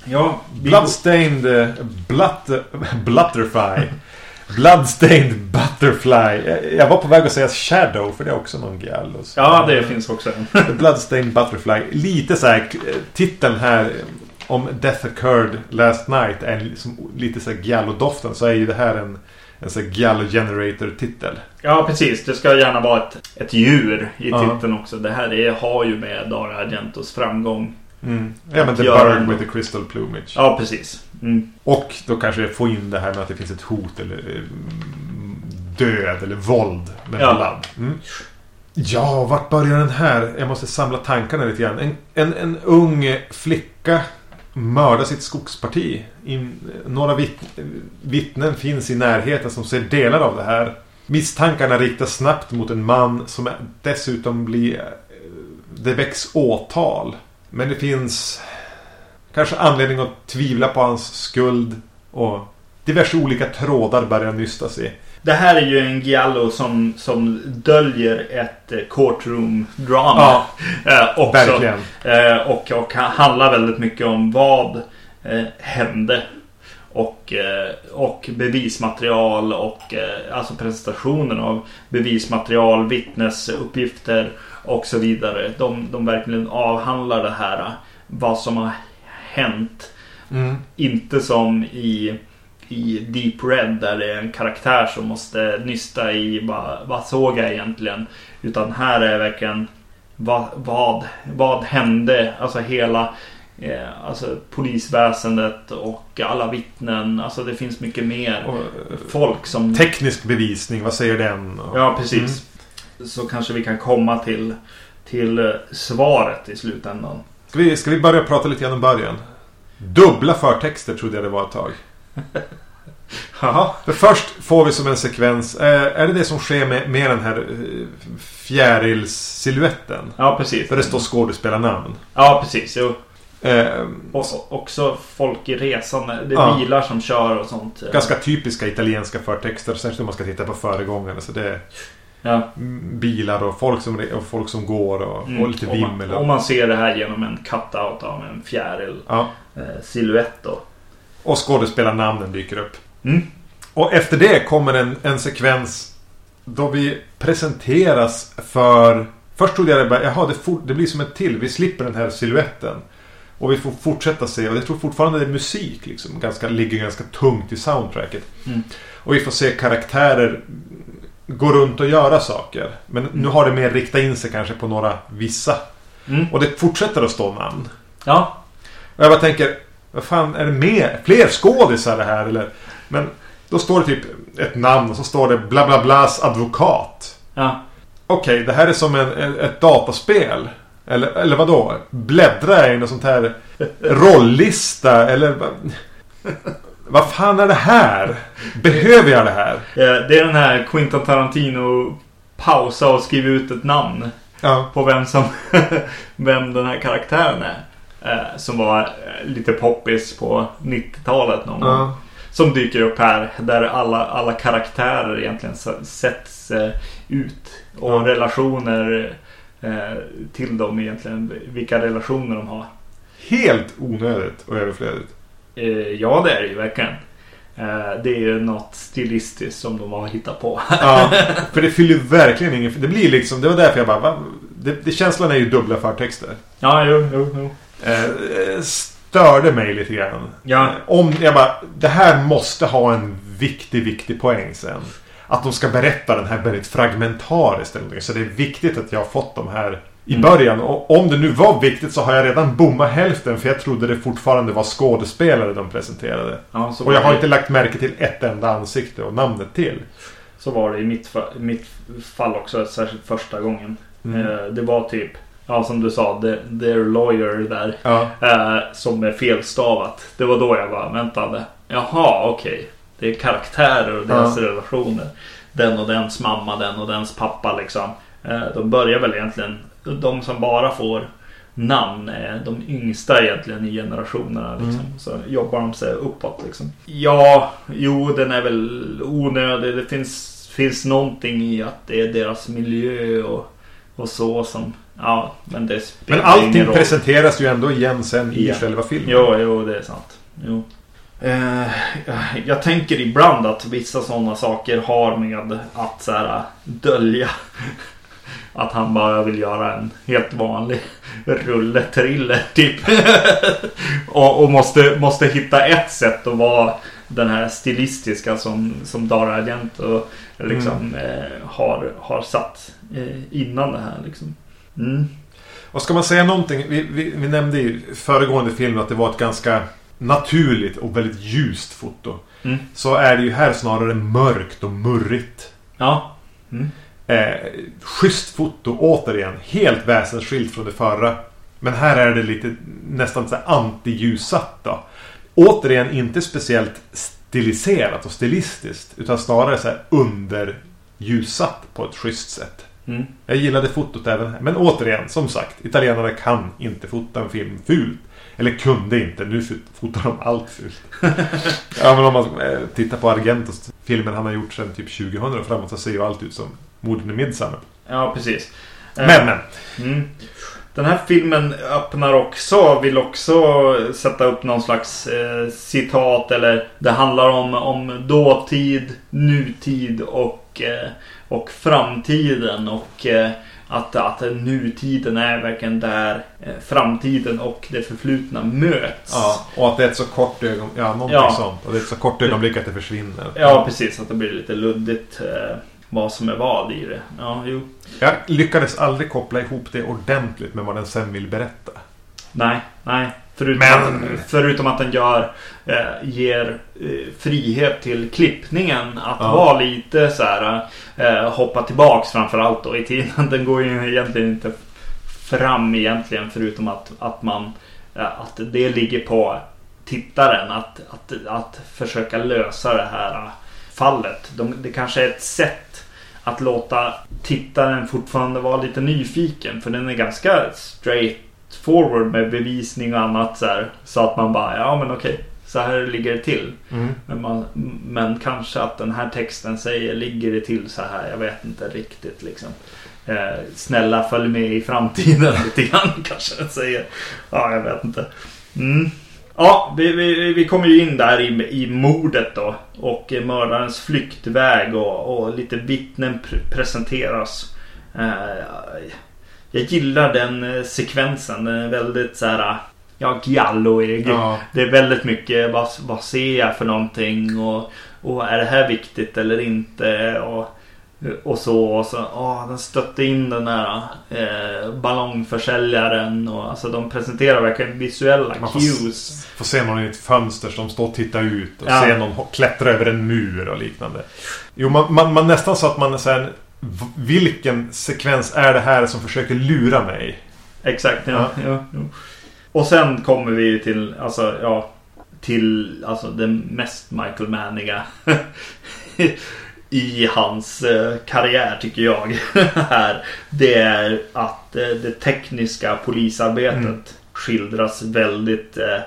S3: Ja,
S2: Bloodstained uh, blutter, Blutterfly. Bloodstained Butterfly. Jag- var på väg att säga Shadow för det är också någon giallos.
S3: Ja, det finns också en.
S2: Bloodstained Butterfly. Lite så här eh, titeln här eh, om Death Occurred Last Night är liksom lite så här giallo-doften så är ju det här en, en så här giallo generator titel.
S3: Ja, precis. Det ska gärna vara ett, ett djur i titeln också. Det här är, har ju med Dario Argentos framgång.
S2: Mm. Ja men The Bird with the Crystal Plumage.
S3: Ja, precis. Mm.
S2: Och då kanske få in det här med att det finns ett hot eller eh, död eller våld med
S3: Ja.
S2: blood. Mm. Ja, vart börjar den här? Jag måste samla tankarna lite grann. En, en, en ung flicka mörda sitt skogsparti. In, några vitt, vittnen finns i närheten som ser delar av det här. Misstankarna riktas snabbt mot en man som dessutom blir... Eh, det väcks åtal. Men det finns kanske anledning att tvivla på hans skuld. Och diverse olika trådar börjar nystas i.
S3: Det här är ju en giallo som, som döljer ett eh, courtroom-drama.
S2: Ja,
S3: Eh, också.
S2: verkligen.
S3: Eh, och, och handlar väldigt mycket om vad eh, hände. Och, och bevismaterial och alltså presentationen av bevismaterial, vittnesuppgifter och så vidare. De, de verkligen avhandlar det här. Vad som har hänt.
S2: Mm.
S3: Inte som i, i Deep Red där det är en karaktär som måste nysta i vad, vad såg jag egentligen. Utan här är verkligen vad, vad, vad hände? Alltså hela eh, alltså polisväsendet och alla vittnen. Alltså det finns mycket mer
S2: Och,
S3: folk som...
S2: teknisk bevisning, vad säger den?
S3: Ja, precis.
S2: Mm.
S3: Så kanske vi kan komma till, till eh, svaret i slutändan.
S2: Ska, vi, ska vi börja prata lite grann om början? Dubbla förtexter trodde jag det var ett tag. För först får vi som en sekvens, eh, är det det som sker med, med den här eh, fjärilssiluetten?
S3: Ja, precis.
S2: Där det står skådespelarnamn.
S3: Ja, precis. Jo.
S2: Eh,
S3: Och så- också folk i resan. Det är
S2: Ja.
S3: bilar som kör och sånt.
S2: ganska typiska italienska förtexter, särskilt om man ska titta på föregångaren. Så det är
S3: Ja.
S2: bilar och folk som, och folk som går och,
S3: Mm.
S2: och lite
S3: Om man-
S2: vimmel.
S3: Om
S2: Och,
S3: man ser det här genom en cut-out av en fjäril
S2: ja.
S3: eh, silhuett då.
S2: Och skådespelarnamnen dyker upp.
S3: Mm.
S2: Och efter det kommer en, en sekvens då vi presenteras för... Först trodde jag det bara, jaha det, for, det blir som ett till. Vi slipper den här siluetten. Och vi får fortsätta se. Och jag tror fortfarande det är musik liksom. Ganska, ligger ganska tungt i soundtracket.
S3: Mm.
S2: Och vi får se karaktärer gå runt och göra saker. Men nu har det mer riktat in sig kanske på några vissa.
S3: Mm.
S2: Och det fortsätter att stå namn.
S3: Ja.
S2: Och jag bara tänker, vad fan är det mer? Fler skådisar det här eller? Men då står det typ ett namn och så står det bla bla blas advokat.
S3: Ja.
S2: Okej, det här är som en, ett, dataspel. Eller, eller vad då? Bläddra i någon sånt här rolllista eller vad? Fan är det här? Behöver jag det här?
S3: Eh, Det är den här Quentin Tarantino pausa och skriva ut ett namn
S2: Ja.
S3: på vem som vem den här karaktären är. Eh, Som var eh, lite poppis på 90-talet någon gång.
S2: ja.
S3: Som dyker upp här. Där alla, alla karaktärer egentligen sätts eh, ut. Och
S2: Ja.
S3: relationer eh, till dem egentligen. Vilka relationer de har.
S2: Helt onödigt och överflödigt.
S3: Ja, det är det ju verkligen. Det är ju något stilistiskt som de har hittat på.
S2: Ja, för det fyller verkligen ingen... Det blir liksom... Det var därför jag bara... Va? Det, det, känslan är ju dubbla förtexter.
S3: ja, jo, jo, jo.
S2: Eh, störde mig lite grann.
S3: Ja.
S2: Eh, Om jag bara... Det här måste ha en viktig, viktig poäng sen. Att de ska berätta den här väldigt fragmentariskt. eller. Så det är viktigt att jag har fått de här I början. Och om det nu var viktigt så har jag redan bommat hälften. För jag trodde det fortfarande var skådespelare de presenterade.
S3: Ja,
S2: Och jag har
S3: det-
S2: inte lagt märke till ett enda ansikte och namnet till.
S3: Så var det i mitt, mitt fall också, särskilt första gången.
S2: Mm.
S3: Eh, det var typ, ja som du sa, the, their lawyer där.
S2: Ja.
S3: Eh, som är felstavat. Det var då jag bara, väntade. Jaha, okej. Det är karaktärer och deras
S2: Ja.
S3: relationer. Den och dens mamma, den och dens pappa liksom. Eh, de börjar väl egentligen, de som bara får namn är de yngsta egentligen i generationerna. Liksom.
S2: Mm.
S3: Så jobbar de sig uppåt liksom. Ja, jo den är väl onödig. Det finns, finns någonting i att det är deras miljö och, och så som... Ja, men det spelar
S2: Men allting
S3: ingen roll.
S2: presenteras ju ändå igen sen i
S3: Ja.
S2: själva filmen.
S3: Jo, jo, det är sant. Jo. Eh, jag tänker ibland att vissa sådana saker har med att så här, dölja att han bara vill göra en helt vanlig rulle-thriller typ. och och måste, måste hitta ett sätt att vara den här stilistiska som, som Dara Argento liksom, eh, har, har satt eh, innan det här. Liksom. Mm.
S2: Och ska man säga någonting. Vi, vi, vi nämnde i föregående film att det var ett ganska naturligt och väldigt ljust foto.
S3: Mm.
S2: Så är det ju här snarare mörkt och murrigt.
S3: Ja. Mm.
S2: Eh, schysst foto återigen. Helt väsensskilt från det förra. Men här är det lite nästan så här anti-ljussatt då. Återigen inte speciellt stiliserat och stilistiskt. Utan snarare så här underljussatt på ett schysst sätt.
S3: Mm.
S2: Jag gillade fotot även. Men återigen, som sagt. Italienare kan inte fota en film fult. Eller kunde inte. Nu fotar de allt fult. ja, men om man eh, tittar på Argentos filmer han har gjort sedan typ 2000 och framåt så ser ju allt ut som Morden i Midsommar.
S3: Ja, precis. Eh,
S2: Men, men.
S3: Mm. Den här filmen öppnar också, vill också sätta upp någon slags eh, citat eller det handlar om, om dåtid, nutid och, eh, och framtiden och eh, att, att nutiden är verkligen där eh, framtiden och det förflutna möts.
S2: Ja, och att det är ett så kort ögonblick. Ja, någonting
S3: Ja.
S2: sånt. Och det är ett så kort ögonblick att det försvinner.
S3: Ja, precis. Att det blir lite luddigt eh, vad som är vad i det. Ja, jo.
S2: Jag lyckades aldrig koppla ihop det ordentligt med vad den sen vill berätta.
S3: Nej, nej. Förutom,
S2: Men-
S3: att, förutom att den gör, eh, ger eh, frihet till klippningen att
S2: Ja.
S3: vara lite så här eh, hoppa tillbaks framförallt då i tiden. Den går ju egentligen inte fram egentligen förutom att, att man eh, att det ligger på tittaren att, att, att försöka lösa det här eh, fallet. De, det kanske är ett sätt att låta tittaren fortfarande vara lite nyfiken för den är ganska straight forward med bevisning och annat så här. Så att man bara, ja men okej, så här ligger det till.
S2: Mm.
S3: Men, man, men kanske att den här texten säger, ligger det till så här? Jag vet inte riktigt liksom. Eh, snälla följ med i framtiden lite grann kanske den säger. Ja, jag vet inte. Mm. Ja, vi, vi, vi kommer ju in där i, i mordet då. Och mördarens flyktväg och, och lite vittnen pr- presenteras. Eh, jag gillar den eh, sekvensen. Den är väldigt så här. Ja, gialloig.
S2: Ja.
S3: Det är väldigt mycket vad, vad ser jag för någonting och, och är det här viktigt eller inte och, och så. Och så åh, den stötte in den där eh, ballongförsäljaren och alltså de presenterar verkligen visuella
S2: Man får,
S3: cues.
S2: får se någon i ett fönster som står och tittar ut. Och
S3: Ja.
S2: se någon klättra över en mur och liknande. Jo, man, man, man nästan så att man säger Vilken sekvens är det här som försöker lura mig?
S3: Exakt, ja.
S2: Ja.
S3: ja. Och sen kommer vi ju till, alltså, ja, till alltså, den mest Michael Manniga i hans eh, karriär tycker jag. här. Det är att eh, det tekniska polisarbetet
S2: Mm.
S3: skildras väldigt eh,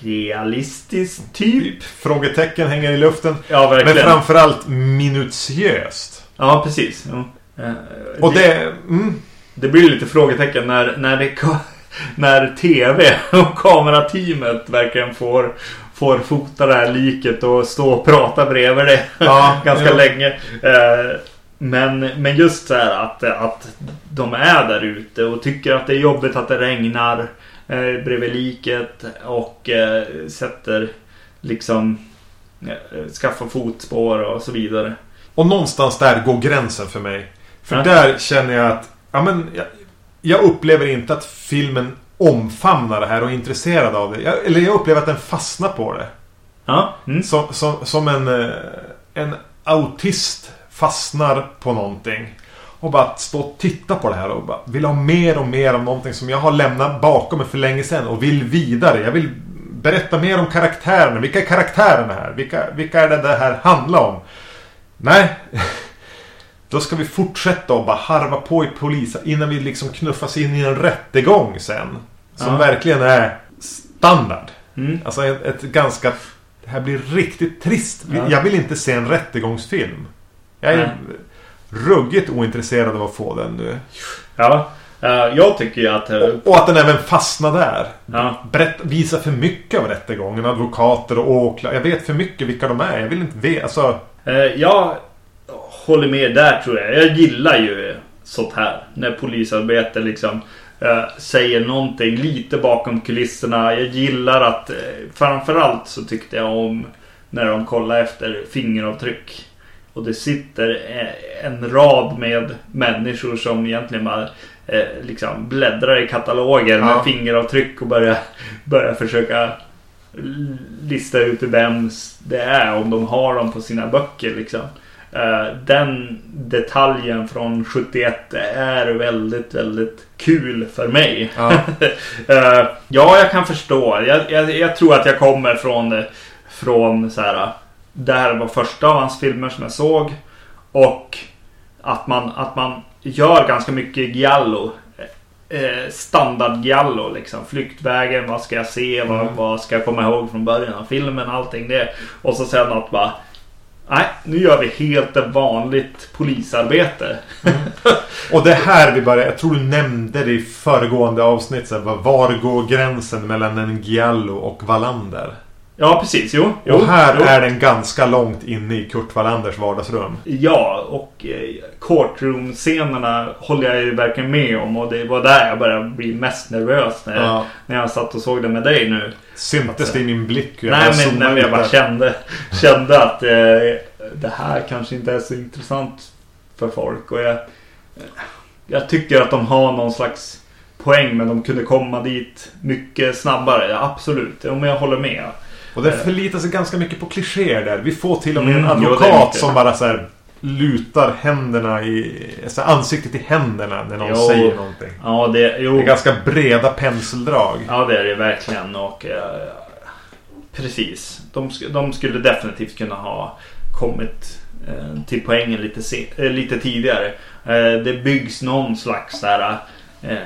S3: realistiskt typ.
S2: Typ. Frågetecken hänger i luften.
S3: Ja,
S2: Men
S3: verkligen.
S2: framförallt minutiöst.
S3: Ja, precis. Ja. Eh,
S2: Och det... Mm,
S3: Det blir lite frågetecken när, när, det, när TV och kamerateamet verkligen får, får fota det här liket och stå och prata bredvid det
S2: Ja,
S3: ganska
S2: ja.
S3: länge. Eh, Men, men just så här att, att de är där ute och tycker att det är jobbigt att det regnar eh, bredvid liket och eh, sätter liksom eh, skaffar fotspår och så vidare.
S2: Och någonstans där går gränsen för mig. För
S3: Ja.
S2: där känner jag att... Ja, men, jag, jag upplever inte att filmen omfamnar det här och är intresserad av det. Jag, eller jag upplever att den fastnar på det.
S3: Ja. Mm.
S2: Som, som, som en, eh, en autist fastnar på någonting. Och bara stå och titta på det här och bara vill ha mer och mer av någonting som jag har lämnat bakom mig för länge sedan och vill vidare. Jag vill berätta mer om karaktärerna. Vilka är karaktärerna här? Vilka, vilka är det det här handlar om? Nej. Då ska vi fortsätta och bara harva på i polisen innan vi liksom knuffas in i en rättegång sen. Som
S3: Ja.
S2: verkligen är standard.
S3: Mm.
S2: Alltså ett, ett ganska... Det här blir riktigt trist.
S3: Ja.
S2: Jag vill inte se en rättegångsfilm. Jag är
S3: Nej.
S2: ruggigt ointresserad av att få den nu.
S3: Ja. Jag tycker ju att... eh,
S2: Och, och att den även fastnar där.
S3: Ja.
S2: Berätt, visa för mycket av rättegången. Advokater och åklagare. Jag vet för mycket vilka de är. Jag vill inte veta. Alltså,
S3: Jag håller med där tror jag. Jag gillar ju sånt här. När polisarbete liksom eh, säger någonting lite bakom kulisserna. Jag gillar att eh, framförallt så tyckte jag om när de kollar efter fingeravtryck. Och det sitter eh, en rad med människor som egentligen bara eh, liksom bläddrar i kataloger med
S2: Ja.
S3: fingeravtryck och börjar, börjar försöka lista ut vem det är om de har dem på sina böcker liksom. Eh, Den detaljen från 71 är väldigt, väldigt kul för mig.
S2: ja.
S3: Eh, ja, jag kan förstå. Jag, jag, jag tror att jag kommer från, från så här. Det här var första av hans filmer som jag såg. Och att man, att man gör ganska mycket giallo. Eh, standard giallo liksom. Flyktvägen, vad ska jag se? Vad,
S2: Mm.
S3: vad ska jag komma ihåg från början av filmen? Allting det. Och så sen att bara Nej, nu gör vi helt ett vanligt polisarbete.
S2: Och det här vi börjar... Jag tror du nämnde det i föregående avsnitt. Så här, vad- var går gränsen mellan en Giallo och Wallander?
S3: Ja, precis. Jo. jo
S2: och här
S3: jo.
S2: är den ganska långt inne i Kurt Wallanders vardagsrum.
S3: Ja, och eh, courtroom-scenerna håller jag ju verkligen med om. Och det var där jag började bli mest nervös när,
S2: Ja.
S3: när jag satt och såg det med dig nu.
S2: Syntes det i min blick? Jag
S3: Nej, men, nej, men jag bara
S2: där.
S3: kände, kände att eh, det här kanske inte är så intressant för folk. Och jag, jag tycker att de har någon slags poäng, men de kunde komma dit mycket snabbare. Ja, absolut, om jag håller med.
S2: Och det förlitar sig ganska mycket på klichéer där. Vi får till och med en
S3: Mm,
S2: advokat som bara så här lutar händerna i... Så här, ansiktet i händerna när någon
S3: Jo.
S2: säger någonting.
S3: Ja, det, jo.
S2: Det är ganska breda penseldrag.
S3: Ja, det är det verkligen. Och, eh, precis. De, de skulle definitivt kunna ha kommit eh, till poängen lite, se, eh, lite tidigare. Eh, det byggs någon slags där, eh,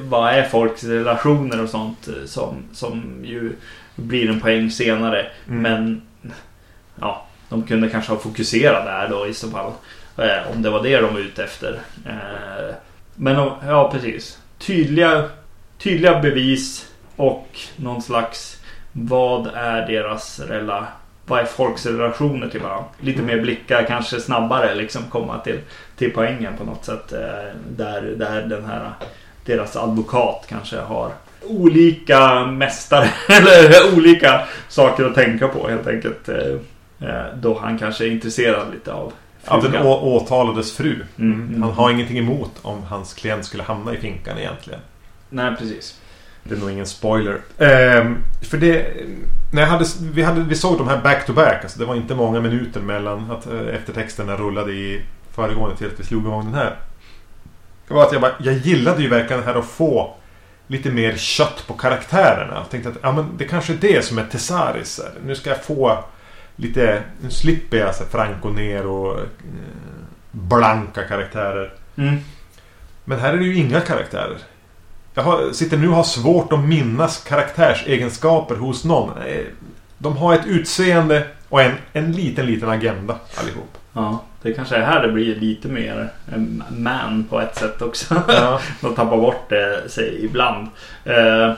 S3: vad är folks relationer och sånt eh, som, som ju blir en poäng senare.
S2: Mm.
S3: Men ja, de kunde kanske ha fokuserat där då i så fall. Eh, om det var det de var ute efter. Eh, men ja, precis. Tydliga, tydliga bevis och någon slags vad är deras rela, vad är folks relationer till varandra? Lite mer blickar, kanske snabbare liksom komma till, till poängen på något sätt. Eh, där, där den här deras advokat kanske har olika mästare eller olika saker att tänka på helt enkelt. Eh, eh, då han kanske är intresserad lite av
S2: Av den åtalades fru.
S3: Mm, mm.
S2: Han har ingenting emot om hans klient skulle hamna i finkan egentligen.
S3: Nej, precis.
S2: Det är nog ingen spoiler. Ehm, för det... När hade, vi, hade, vi såg de här back to back. Alltså det var inte många minuter mellan att eh, eftertexterna rullade i föregående till att vi slog igång den här. Det var att jag bara, jag gillade ju verkligen det här att få lite mer kött på karaktärerna. Jag tänkte att ja, men det kanske är det som är Tesaris. Nu ska jag få lite... Nu slipper jag så Franco Nero eh, blanka karaktärer.
S3: Mm.
S2: Men här är det ju inga karaktärer. Jag har, sitter nu och har svårt att minnas karaktärsegenskaper hos någon. Eh, De har ett utseende och en, en liten, liten agenda allihop.
S3: Ja, det kanske är här det blir lite mer man på ett sätt också.
S2: Ja.
S3: De tappar bort det sig ibland. Eh,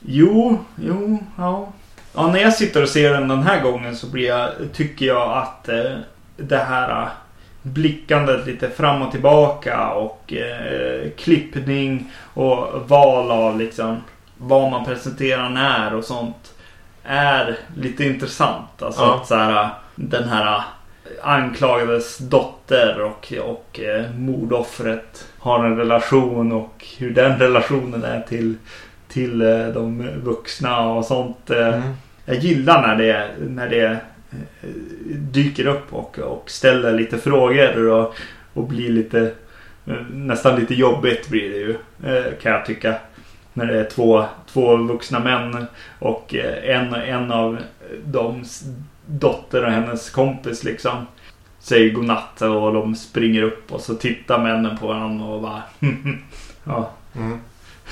S3: jo, jo, ja. ja. När jag sitter och ser den den här gången så blir jag, tycker jag att eh, det här eh, blickandet lite fram och tillbaka och eh, klippning och val av liksom vad man presenterar när och sånt är lite intressant. Alltså
S2: Ja.
S3: att så här, den här anklagades dotter och, och eh, mordoffret har en relation och hur den relationen är till, till eh, de vuxna och sånt. Eh,
S2: Mm.
S3: Jag gillar när det, när det eh, dyker upp och, och ställer lite frågor och, och blir lite eh, nästan lite jobbigt blir det ju eh, kan jag tycka. När det är två, två vuxna män och eh, en, en av dems dotter och hennes kompis liksom säger godnatt och de springer upp och så tittar männen på varandra och bara ja.
S2: Mm.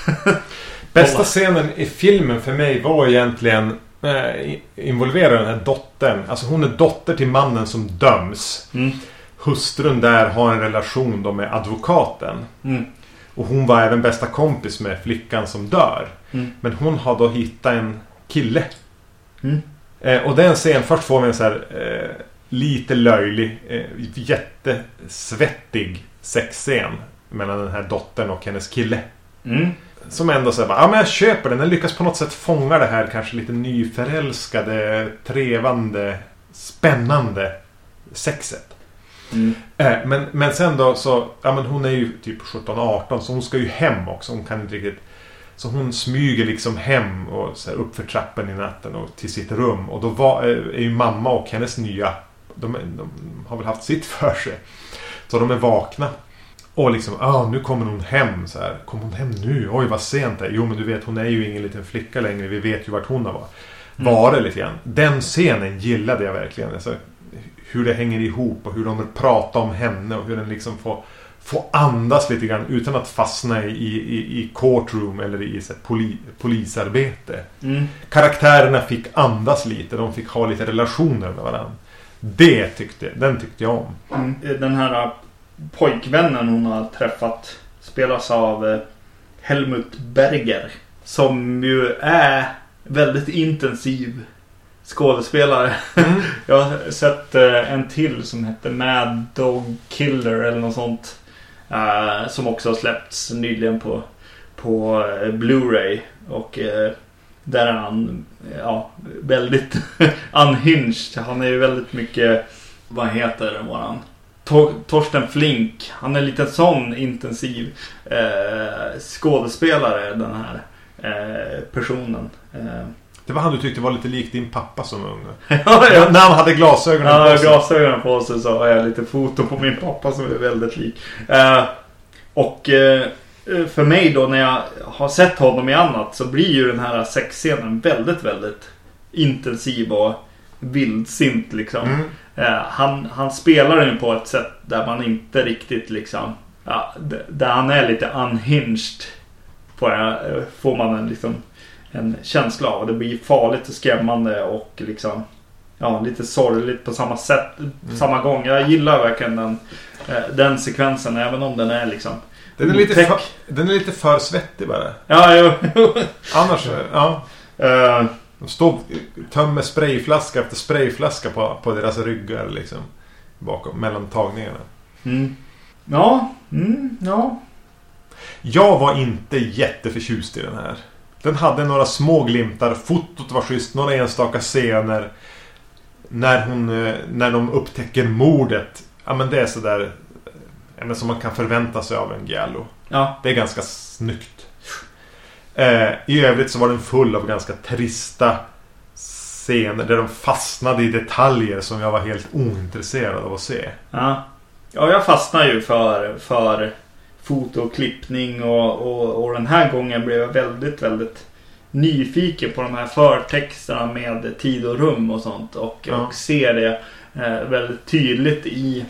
S2: Bästa scenen i filmen för mig var egentligen eh, i- involvera den här dottern. Alltså hon är dotter till mannen som döms.
S3: Mm.
S2: Hustrun där har en relation då med advokaten.
S3: Mm.
S2: Och hon var även bästa kompis med flickan som dör.
S3: Mm.
S2: Men hon har då hittat en kille.
S3: Mm.
S2: Eh, och den scenen, först får vi en så här eh, lite löjlig, eh, jättesvettig sexscen. Mellan den här dottern och hennes kille.
S3: Mm.
S2: Som ändå säger ja men jag köper den. Den lyckas på något sätt fånga det här kanske lite nyförälskade, trevande, spännande sexet.
S3: Mm.
S2: Eh, men, men sen då så, ja men hon är ju typ 17-18 så hon ska ju hem också. Hon kan inte riktigt... Så hon smyger liksom hem och så här, upp för trappen i natten och till sitt rum. Och då var, eh, är ju mamma och hennes nya... De, de har väl haft sitt för sig. Så de är vakna. Och liksom, ah nu kommer hon hem så här. Kommer hon hem nu? Oj vad sent det är. Jo men du vet hon är ju ingen liten flicka längre. Vi vet ju vart hon har varit. Varit lite grann. Den scenen gillade jag verkligen. Alltså, hur det hänger ihop och hur de pratar om henne och hur den liksom får, får andas lite grann utan att fastna i, i, i courtroom eller i så poli, polisarbete.
S3: Mm.
S2: Karaktärerna fick andas lite. De fick ha lite relationer med varandra. Det tyckte, den tyckte jag om.
S3: Mm. Den här pojkvännen hon har träffat spelas av eh, Helmut Berger. Som ju är väldigt intensiv skådespelare. Jag har sett eh, en till som heter Mad Dog Killer eller något sånt. Eh, som också har släppts nyligen på, på eh, Blu-ray. Och där är han ja, väldigt unhinged. Han är ju väldigt mycket, vad heter våran? Tor- Torsten Flink. Han är lite sån intensiv eh, skådespelare den här eh, personen. Eh,
S2: Det var han du tyckte var lite lik din pappa som ung.
S3: ja, ja.
S2: När han hade glasögonen
S3: Han
S2: på sig.
S3: glasögonen på sig så har jag lite foton på min pappa som är väldigt lik. Eh, och eh, för mig då när jag har sett honom i annat så blir ju den här sexscenen väldigt, väldigt intensiv och vildsint liksom.
S2: Mm.
S3: Eh, han, han spelar den på ett sätt där man inte riktigt liksom... Ja, där han är lite unhinged. Eh, får man en, liksom, en känsla av. Det blir farligt och skrämmande och liksom... Ja, lite sorgligt på samma sätt. På samma gång. Jag gillar verkligen den, eh, den sekvensen även om den är liksom...
S2: Den är, lite för, den är lite för svettig bara.
S3: Ja, jo.
S2: Annars, ja.
S3: Eh,
S2: De står tömmer sprayflaska efter sprayflaska på, på deras ryggar liksom. Bakom, mellan tagningarna.
S3: mm. Ja, mm, ja.
S2: Jag var inte jätteförtjust i den här. Den hade några små glimtar. Fotot var schysst. Några enstaka scener. När hon... eh, När de upptäcker mordet. Ja men det är sådär... ja, men Som man kan förvänta sig av en Giallo.
S3: Ja,
S2: Det är ganska snyggt. Eh, I övrigt så var den full av ganska trista scener där de fastnade i detaljer som jag var helt ointresserad av att se.
S3: Ja, ja jag fastnar ju för, för fotoklippning och, och, och den här gången blev jag väldigt, väldigt nyfiken på de här förtexterna med tid och rum och sånt. Och,
S2: Ja.
S3: och ser det eh, väldigt tydligt i,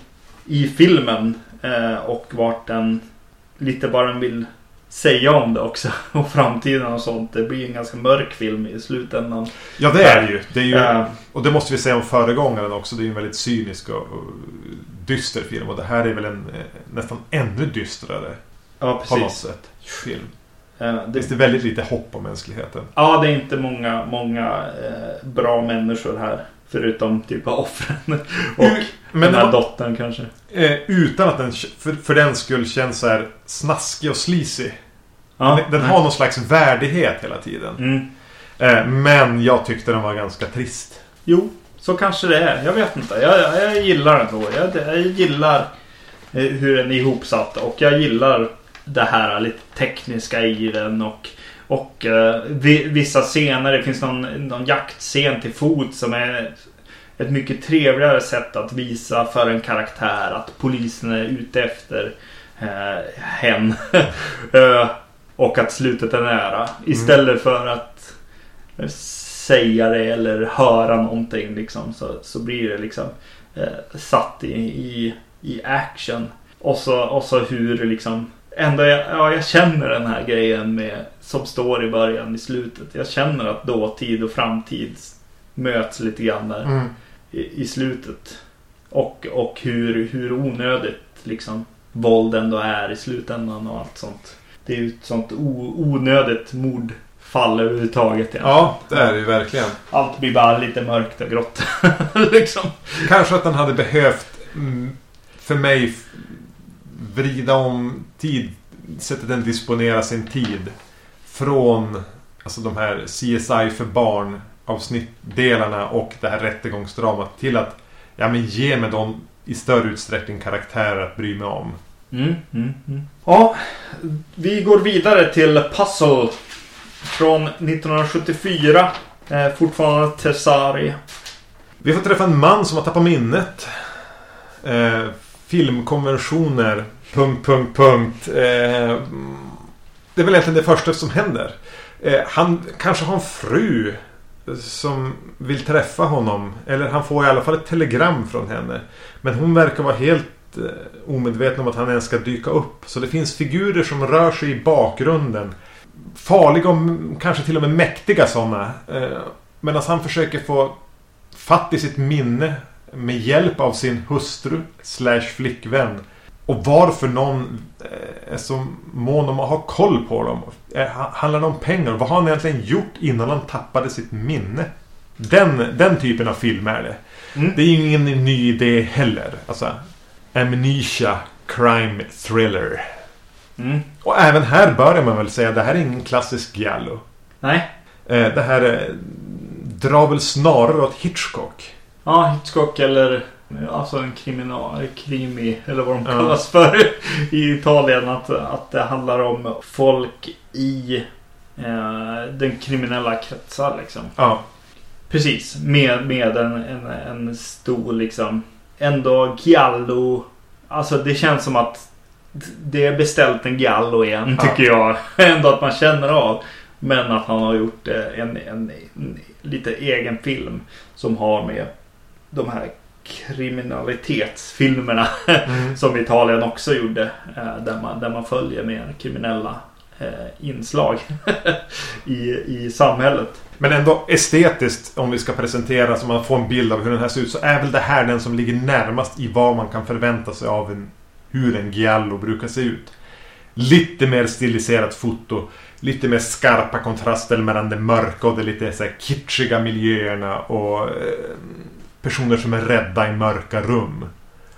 S3: i filmen. Eh, och vart den lite vad den vill säga om det också. Och framtiden och sånt. Det blir en ganska mörk film i slutändan.
S2: Ja det är det ju. Det är ju
S3: Eh,
S2: och det måste vi säga om föregångaren också. Det är ju en väldigt cynisk och, och dyster film. Och det här är väl en eh, nästan ännu dystrare
S3: ja,
S2: på något
S3: precis.
S2: sätt film. Det finns det väldigt lite hopp om mänskligheten.
S3: Ja, det är inte många, många eh, bra människor här. Förutom typ av offren. Och
S2: Men
S3: den här dottern kanske.
S2: Eh, utan att den för, för den skull känns så här snaskig och sleazy.
S3: Ja,
S2: den den har någon slags värdighet hela tiden.
S3: Mm.
S2: Eh, men jag tyckte den var ganska trist.
S3: Jo, så kanske det är. Jag vet inte. Jag, jag, gillar den då. Jag, jag gillar eh, hur den är ihopsatt. Och jag gillar det här lite tekniska i den. Och, och uh, vissa scener. Det finns någon, någon jaktscen till fot som är ett mycket trevligare sätt att visa för en karaktär att polisen är ute efter uh, hen. uh, och att slutet är nära. Istället mm. för att säga det eller höra någonting liksom, så, så blir det liksom eh, satt i, i, i action. Och så, och så hur liksom Ändå jag, ja, jag känner den här grejen med som står i början i slutet. Jag känner att dåtid och framtid möts lite grann där mm. i, i, slutet. Och, och hur, hur onödigt liksom våld ändå är i slutändan och allt sånt. Det är ju ett sånt onödigt mord fall överhuvudtaget.
S2: Ja, det är det ju verkligen.
S3: Allt blir bara lite mörkt och grått. liksom.
S2: Kanske att den hade behövt mm, för mig vrida om tid, sättet den disponerar sin tid från alltså de här CSI för barn avsnittdelarna och det här rättegångsdramat till att ja, men ge mig dem i större utsträckning karaktärer att bry mig om.
S3: Mm, mm, mm. Ja, vi går vidare till Puzzle från 1974. Eh, fortfarande Tessari.
S2: Vi får träffa en man som har tappat minnet. Eh, filmkonventioner. Punkt, punkt, punkt. Eh, det är väl egentligen det första som händer. Eh, han kanske har en fru som vill träffa honom. Eller han får i alla fall ett telegram från henne. Men hon verkar vara helt eh, omedveten om att han ens ska dyka upp. Så det finns figurer som rör sig i bakgrunden farliga och kanske till och med mäktiga sådana. Eh, Medan han försöker få fatt i sitt minne med hjälp av sin hustru slash flickvän. Och varför någon eh, är så mån om att ha koll på dem. Eh, handlar det om pengar? Vad har han egentligen gjort innan han tappade sitt minne? Den, den typen av film är det. Mm. Det är ju ingen ny idé heller. Alltså, Amnesia Crime Thriller. Mm. Och även här börjar man väl säga att det här är ingen klassisk Giallo.
S3: Nej.
S2: Eh, det här eh, drar väl snarare åt Hitchcock.
S3: Ja, Hitchcock eller alltså en kriminal, krimi eller vad de kallas för i Italien. Att, att det handlar om folk i eh, den kriminella kretsar liksom.
S2: Ja.
S3: Precis, med, med en, en, en stor liksom ändå Giallo. Alltså det känns som att det är beställt en Gallo igen tycker jag. Ändå att man känner av. Men att han har gjort eh, en, en, en, lite egen film. Som har med de här kriminalitetsfilmerna. Mm. som Italien också gjorde. Eh, där man, där man följer med kriminella eh, inslag i, i samhället.
S2: Men ändå estetiskt om vi ska presentera så man får en bild av hur den här ser ut. Så är väl det här den som ligger närmast i vad man kan förvänta sig av en hur en giallo brukar se ut. Lite mer stiliserat foto. Lite mer skarpa kontraster mellan det mörka och de lite så här kitschiga miljöerna och eh, personer som är rädda i mörka rum.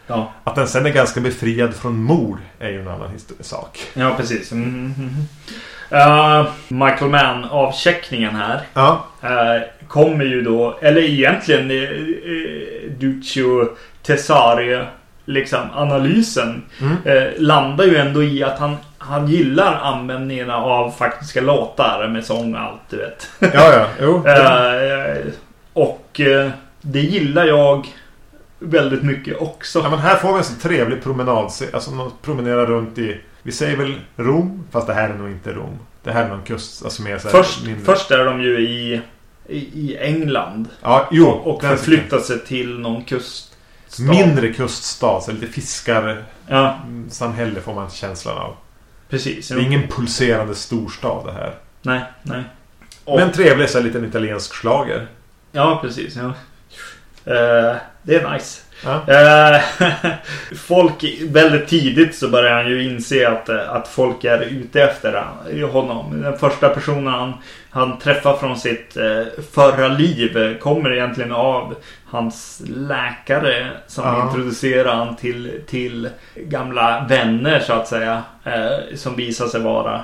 S3: Ja.
S2: Att den sen är ganska befriad från mord är ju en annan sak.
S3: Ja, precis. Mm -hmm. uh, Michael Mann avcheckningen här.
S2: Ja.
S3: Uh, kommer ju då, eller egentligen uh, Duccio Tesario liksom analysen
S2: mm.
S3: eh, landar ju ändå i att han, han gillar användningen av faktiska låtar med sång och allt du vet.
S2: Ja, ja. Jo.
S3: eh, och eh, det gillar jag väldigt mycket också.
S2: Ja, men här får vi en så trevlig promenad. Alltså man promenerar runt i, vi säger väl Rom, fast det här är nog inte Rom. Det här är någon kust, alltså mer så
S3: först, först är de ju i, i, i England.
S2: Ja, jo.
S3: Och förflyttar sig till någon kust
S2: Stad. Mindre kuststad, så lite fiskarsamhälle
S3: ja.
S2: får man känslan av.
S3: Precis.
S2: Det är ingen pulserande storstad det här.
S3: Nej, nej.
S2: Och... Men trevlig så liten italiensk slager.
S3: Ja, precis. Ja. Uh, det är nice.
S2: Ja.
S3: Uh, folk, väldigt tidigt så börjar han ju inse att, att folk är ute efter honom. Den första personen han, han träffar från sitt uh, förra liv kommer egentligen av hans läkare som ja. introducerar han till, till gamla vänner så att säga. Eh, som visar sig vara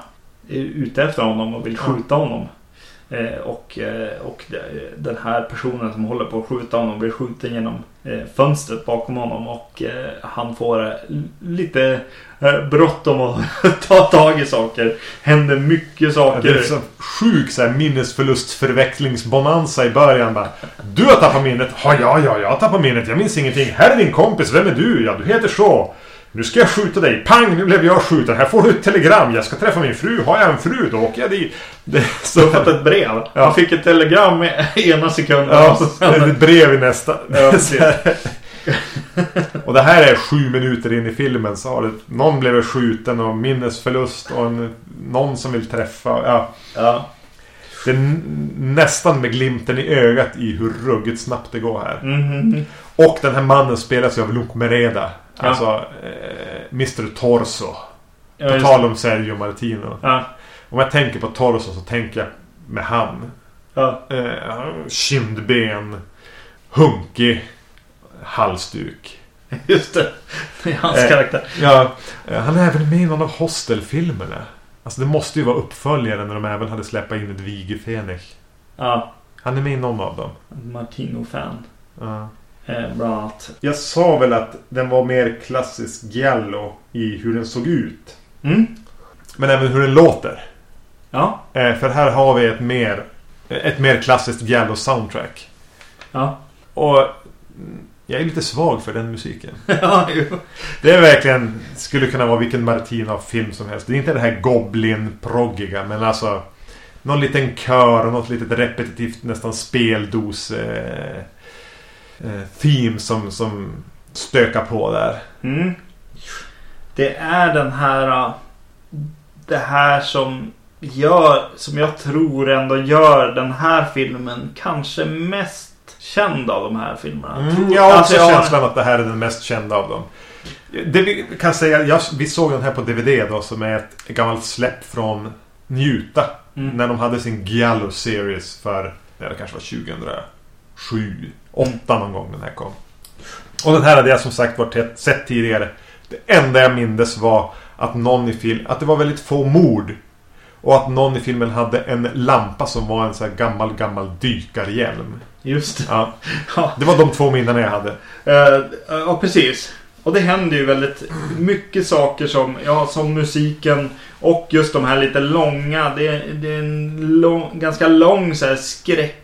S3: ute efter honom och vill skjuta honom. Eh, och, eh, och de- den här personen som håller på att skjuta honom blir skjuten genom eh, fönstret bakom honom och han får lite bråttom att ta tag i saker. Händer mycket
S2: Ja, Det är
S3: saker.
S2: så sjuk så här, minnesförlustförväxlingsbonanza i början bara. Du har tappat minnet. Ja, ja, ja, jag har tappat minnet. Jag minns ingenting. Här är din kompis. Vem är du? Ja, du heter så. Nu ska jag skjuta dig. Pang! Nu blev jag skjuten. Här får du ett telegram. Jag ska träffa min fru. Har jag en fru, då åker jag dit. Det
S3: Så fått ett brev.
S2: Ja.
S3: Han fick ett telegram i ena sekunden.
S2: Ja,
S3: sen,
S2: ett brev i nästa.
S3: Ja,
S2: och det här är sju minuter in i filmen så har det... Någon blev skjuten och minnesförlust och en, någon som vill träffa. Ja.
S3: ja.
S2: Det är nästan med glimten i ögat i hur ruggigt snabbt det går här.
S3: Mhm.
S2: Och den här mannen spelas av Luc Mereda.
S3: Ja.
S2: Alltså eh, Mr Torso.
S3: Ja,
S2: På tal om Sergio Martino.
S3: Ja.
S2: Om jag tänker på Torso så tänker jag med han.
S3: Ja.
S2: Eh, kindben. Hunkig. Halsduk.
S3: Just det. Det är hans
S2: Eh,
S3: karaktär.
S2: Ja, eh, han är även med i någon av Hostel-filmerna. Alltså det måste ju vara uppföljaren när de även hade släppt in ett Vigge Fenech.
S3: Ja.
S2: Han är med i någon av dem.
S3: Martino-fan.
S2: Ja.
S3: Eh, bland annat.
S2: Jag sa väl att den var mer klassisk Giallo i hur den såg ut.
S3: Mm.
S2: Men även hur den låter.
S3: Ja.
S2: Eh, för här har vi ett mer, ett mer klassiskt Giallo soundtrack.
S3: Ja.
S2: Och mm, jag är lite svag för den musiken.
S3: ja, jo.
S2: Det är verkligen, skulle kunna vara vilken Martina-film som helst. Det är inte det här Goblin-proggiga, men alltså någon liten kör och något litet repetitivt nästan speldos eh, theme som, som stökar på där.
S3: Mm. Det är den här... uh, Det här som gör, som jag tror ändå gör den här filmen kanske mest känd av de här filmerna.
S2: Mm, jag har också
S3: alltså,
S2: känslan att det här är den mest kända av dem. Det vi kan säga, jag, vi såg den här på DVD då som är ett gammalt släpp från Njuta.
S3: Mm.
S2: När de hade sin Giallo Series för, det kanske var 2007, 8 någon gång den här kom. Och den här hade jag som sagt varit sett tidigare. Det enda jag mindes var att någon i film, att det var väldigt få mord. Och att någon i filmen hade en lampa som var en så här gammal, gammal dykarhjälm.
S3: Just det.
S2: Ja,
S3: Ja.
S2: det var de två minnen jag hade.
S3: Eh, Ja, precis. Och det händer ju väldigt mycket saker som, ja, som musiken och just de här lite långa. Det, är- det är en lång, ganska lång så här skräck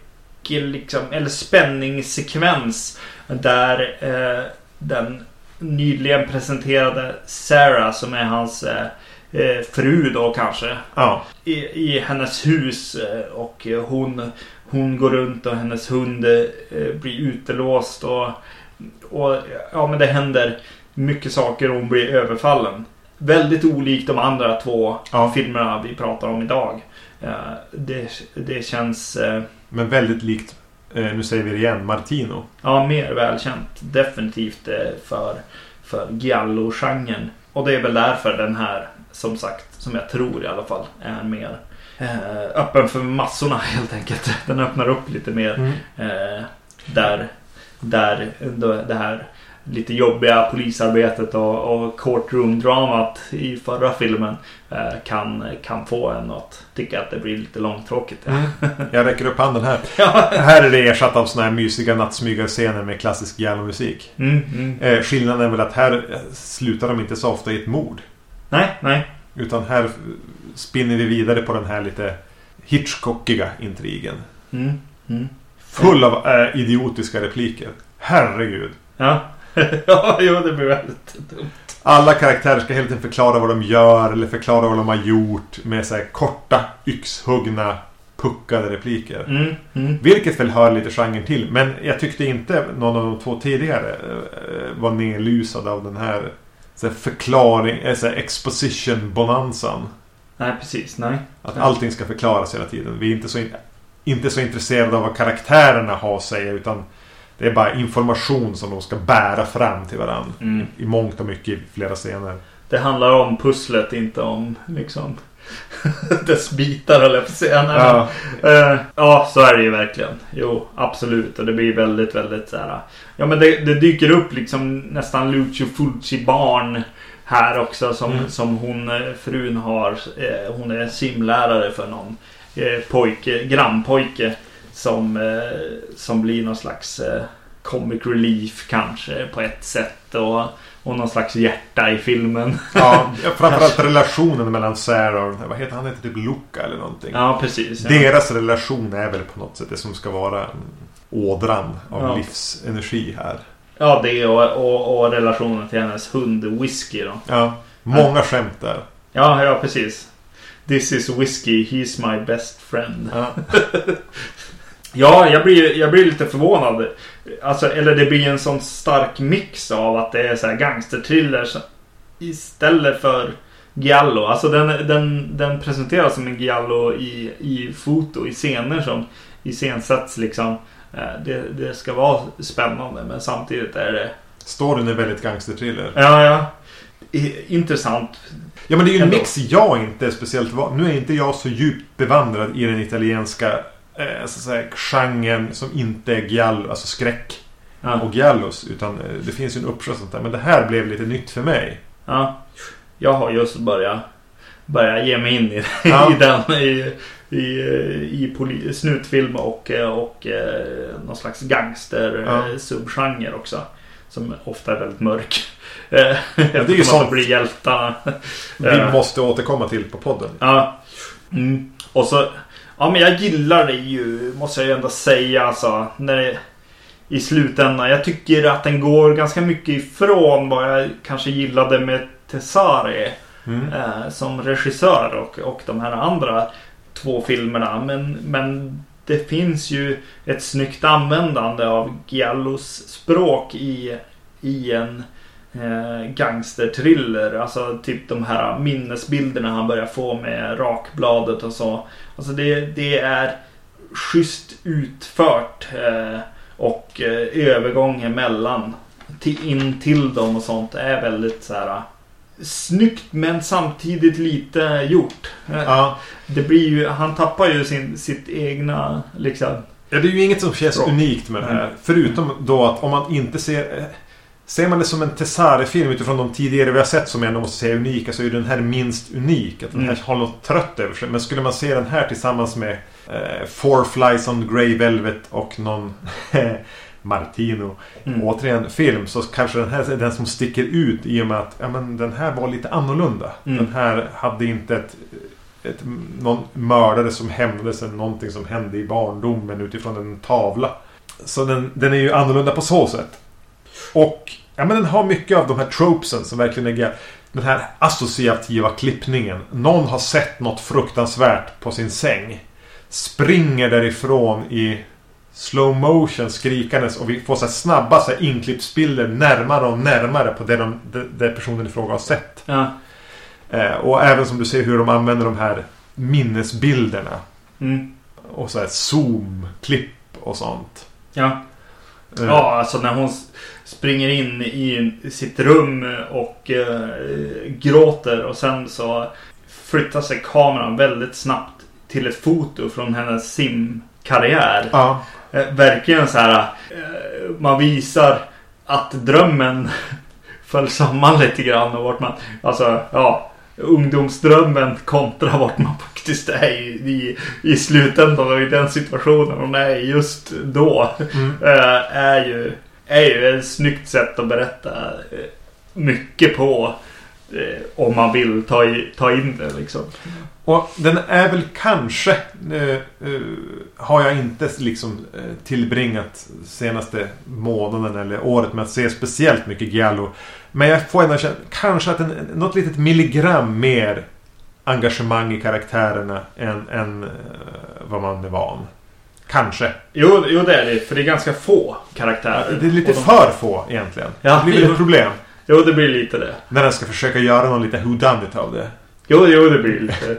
S3: liksom, eller spänningssekvens. Där eh, den nyligen presenterade Sarah som är hans eh, eh, fru då kanske.
S2: Ja.
S3: I, i hennes hus eh, och hon, hon går runt och hennes hund eh, blir utelåst och, och ja men det händer mycket saker och hon blir överfallen. Väldigt olikt de andra två
S2: Ja.
S3: filmerna vi pratar om idag. Eh, Det, det känns eh,
S2: Men väldigt likt, eh, nu säger vi det igen, Martino.
S3: ja, mer välkänt. Definitivt eh, för, för Giallo-genren. Och det är väl därför den här, som sagt, som jag tror i alla fall, är mer eh, öppen för massorna helt enkelt. Den öppnar upp lite mer
S2: Mm.
S3: där, där det här lite jobbiga polisarbetet och, och courtroom-dramat i förra filmen eh, kan, kan få en att tycka att det blir lite långtråkigt.
S2: Mm. Jag räcker upp handen här.
S3: Ja.
S2: Här är det ersatt av såna här mysiga nattsmygarscener med klassisk Giallo-musik.
S3: Mm, mm.
S2: Eh, skillnaden är väl att här slutar de inte så ofta i ett mord.
S3: Nej, nej.
S2: Utan här spinner vi vidare på den här lite Hitchcockiga intrigen.
S3: Mm, mm.
S2: Full av eh, idiotiska repliker. Herregud.
S3: Ja. ja, jo, det blir väldigt dumt.
S2: Alla karaktärer ska hela tiden förklara vad de gör eller förklara vad de har gjort med så här korta, yxhuggna, puckade repliker.
S3: Mm, mm.
S2: Vilket väl hör lite genren till. Men jag tyckte inte någon av de två tidigare eh, var nedlusad av den här, så här förklaring, eh, så här exposition-bonanzan.
S3: Nej, precis. Nej.
S2: Att allting ska förklaras hela tiden. Vi är inte så, in, inte så intresserade av vad karaktärerna har att säga utan det är bara information som de ska bära fram till varandra.
S3: Mm.
S2: I mångt och mycket i flera scener.
S3: Det handlar om pusslet, inte om liksom dess bitar eller på. Nej,
S2: Ja.
S3: eh, ja, så är det ju verkligen. Jo, absolut. Och det blir väldigt, väldigt så här. Ja, men det, det dyker upp liksom nästan Lucio Fulci barn här också som,
S2: Mm.
S3: som hon, eh, frun har. Eh, hon är simlärare för någon eh, pojke, grannpojke som, eh, som blir någon slags eh, comic relief kanske på ett sätt. Och, och någon slags hjärta i filmen.
S2: Ja, framförallt relationen mellan Sarah och vad heter han? heter typ Luca eller någonting.
S3: Ja, precis. Ja.
S2: Deras relation är väl på något sätt det som ska vara ådran av
S3: Ja.
S2: livsenergi här.
S3: Ja, det och, och, och relationen till hennes hund Whisky då.
S2: Ja, många skämt där.
S3: Ja, ja precis. This is Whiskey, he's my best friend.
S2: Ja.
S3: Ja, jag blir, jag blir lite förvånad. Alltså, eller det blir en sån stark mix av att det är så här gangsterthriller så- istället för Giallo. Alltså den, den, den presenteras som en Giallo i, i foto, i scener som iscensätts liksom. Eh, Det, det ska vara spännande men samtidigt är det...
S2: Storyn är väldigt gangsterthriller.
S3: Ja, ja. Intressant.
S2: Ja men det är ju en mix jag inte är speciellt van Nu är inte jag så djupt bevandrad i den italienska eh, så säga, genren som inte är giallo, alltså skräck
S3: Ja.
S2: och giallos. Utan eh, det finns ju en uppsjö sånt där. Men det här blev lite nytt för mig.
S3: Ja. Jag har just börjat, börjat ge mig in i,
S2: Ja.
S3: i den. I, i, i poli, snutfilm och, och eh, någon slags gangster
S2: Ja.
S3: eh, subgenre också. Som ofta är väldigt mörk. Eh, Eftersom
S2: ju
S3: att
S2: sånt.
S3: blir hjältarna.
S2: Vi
S3: Ja.
S2: måste återkomma till på podden.
S3: Ja. Mm. Och så... Ja men jag gillar det ju, måste jag ju ändå säga alltså. När det, I slutändan. Jag tycker att den går ganska mycket ifrån vad jag kanske gillade med Tesare.
S2: Mm.
S3: Eh, som regissör och, och de här andra två filmerna. Men, men det finns ju ett snyggt användande av Giallos språk i, i en eh, gangsterthriller. Alltså typ de här minnesbilderna han börjar få med rakbladet och så. Alltså det, det är schysst utfört. Eh, och eh, övergången mellan till, in till dem och sånt är väldigt så här snyggt men samtidigt lite gjort. Eh,
S2: Ja.
S3: Det blir ju, han tappar ju sin, sitt egna liksom.
S2: Ja, det är ju inget som känns
S3: Bra.
S2: unikt med det här.
S3: Mm.
S2: Förutom då att om man inte ser... Ser man det som en Tessare-film utifrån de tidigare vi har sett som jag ändå måste säga unika så är den här minst unik. Att den här
S3: Mm.
S2: har något trött över sig. Men skulle man se den här tillsammans med eh, Four Flies on Grey Velvet och någon Martino.
S3: Mm.
S2: Återigen film så kanske den här är den som sticker ut i och med att ja, men den här var lite annorlunda.
S3: Mm.
S2: Den här hade inte ett, ett, någon mördare som hämndes eller någonting som hände i barndomen utifrån en tavla. Så den, den är ju annorlunda på så sätt. Och ja, men den har mycket av de här tropesen som verkligen lägger den här associativa klippningen. Någon har sett något fruktansvärt på sin säng. Springer därifrån i slow motion skrikandes och vi får så snabba så här inklippsbilder närmare och närmare på det, de, det, det personen i fråga har sett.
S3: Ja.
S2: Eh, och även som du ser hur de använder de här minnesbilderna.
S3: Mm.
S2: Och så här zoom-klipp och sånt.
S3: Ja. Ja, alltså när hon springer in i sitt rum och eh, gråter och sen så flyttar sig kameran väldigt snabbt till ett foto från hennes simkarriär.
S2: ja.
S3: Eh, verkligen så här. Eh, man visar att drömmen föll samman lite grann och vart man, alltså ja, ungdomsdrömmen kontra vart man faktiskt är i, i, i slutändan och i den situationen hon är just då.
S2: Mm.
S3: eh, är ju, är ju ett snyggt sätt att berätta eh, mycket på. eh, Om man vill ta, i, ta in det liksom.
S2: Och den är väl kanske... Eh, eh, har jag inte liksom eh, tillbringat senaste månaden eller året med att se speciellt mycket Giallo. Men jag får ändå känna kanske att en, något litet milligram mer engagemang i karaktärerna än, än eh, vad man är van. Kanske.
S3: Jo, jo det är det. För det är ganska få karaktärer.
S2: Det är lite
S3: de-
S2: för få egentligen.
S3: Ja,
S2: det blir
S3: jo.
S2: ett problem.
S3: Jo, det blir lite det.
S2: När den ska försöka göra någon lite whodunit av det.
S3: Jo, jo det blir lite,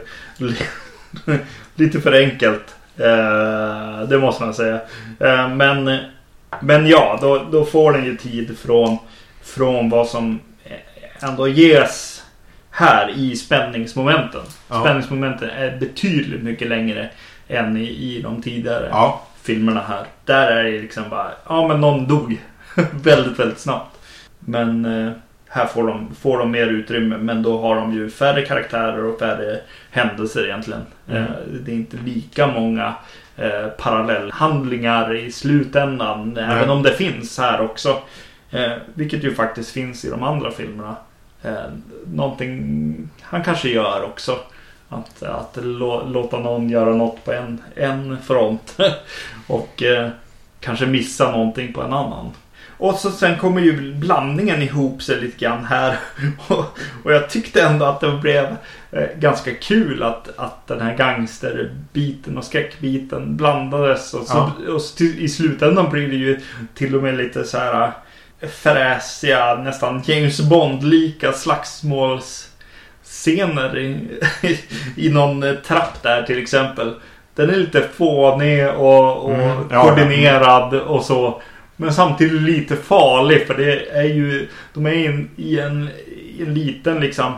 S3: lite för enkelt. Eh, det måste man säga. Eh, men, men ja, då, då får den ju tid från, från vad som ändå ges här i spänningsmomenten.
S2: Ja.
S3: Spänningsmomenten är betydligt mycket längre än i, i de tidigare
S2: Ja.
S3: filmerna här. Där är det liksom bara, ja men någon dog. väldigt, väldigt snabbt. Men, eh, här får de, får de mer utrymme men då har de ju färre karaktärer och färre händelser egentligen.
S2: Mm.
S3: Eh, det är inte lika många eh, parallellhandlingar i slutändan. Även om det finns här också. Eh, vilket ju faktiskt finns i de andra filmerna. Eh, någonting han kanske gör också. Att, att lå, låta någon göra något på en, en front. och eh, kanske missa någonting på en annan. Och så sen kommer ju blandningen ihop sig lite grann här. och, och jag tyckte ändå att det blev eh, ganska kul att, att den här gangsterbiten och skräckbiten blandades. Och, så, och så till, i slutändan blir det ju till och med lite så här fräsiga, nästan James Bond-lika slagsmålsscener i, i någon trapp där till exempel. Den är lite fånig och, och
S2: Mm, ja,
S3: koordinerad och så. Men samtidigt lite farlig för det är ju De är i en, i en, i en liten liksom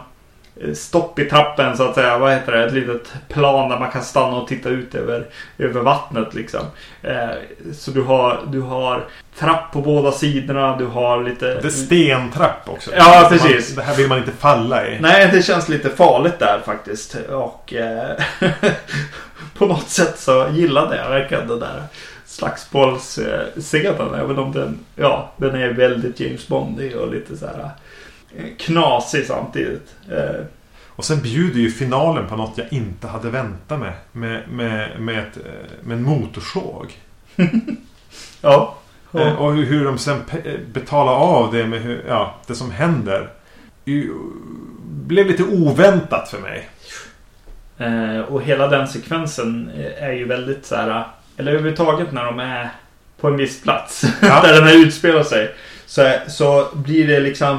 S3: Stopp i trappen så att säga. Vad heter det? Ett litet plan där man kan stanna och titta ut över, över vattnet liksom. Eh, så du har, du har trapp på båda sidorna. Du har lite...
S2: Det är stentrapp också.
S3: Ja, precis.
S2: Man, det här vill man inte falla i.
S3: Nej, det känns lite farligt där faktiskt. Och eh, på något sätt så gillade jag verkligen den där slagsmålsscenen. Även om den, ja, den är väldigt James Bondig och lite så här eh, knasig samtidigt. Eh,
S2: Och sen bjuder ju finalen på något jag inte hade väntat mig. Med, med, med, ett, eh, med en motorsåg.
S3: ja.
S2: Eh, Och hur, de sen betalar av det med hur, ja, det som händer. Blev lite oväntat för mig.
S3: Och hela den sekvensen är ju väldigt så här. Eller överhuvudtaget när de är på en viss plats.
S2: Ja.
S3: där den här utspelar sig. Så, så blir det liksom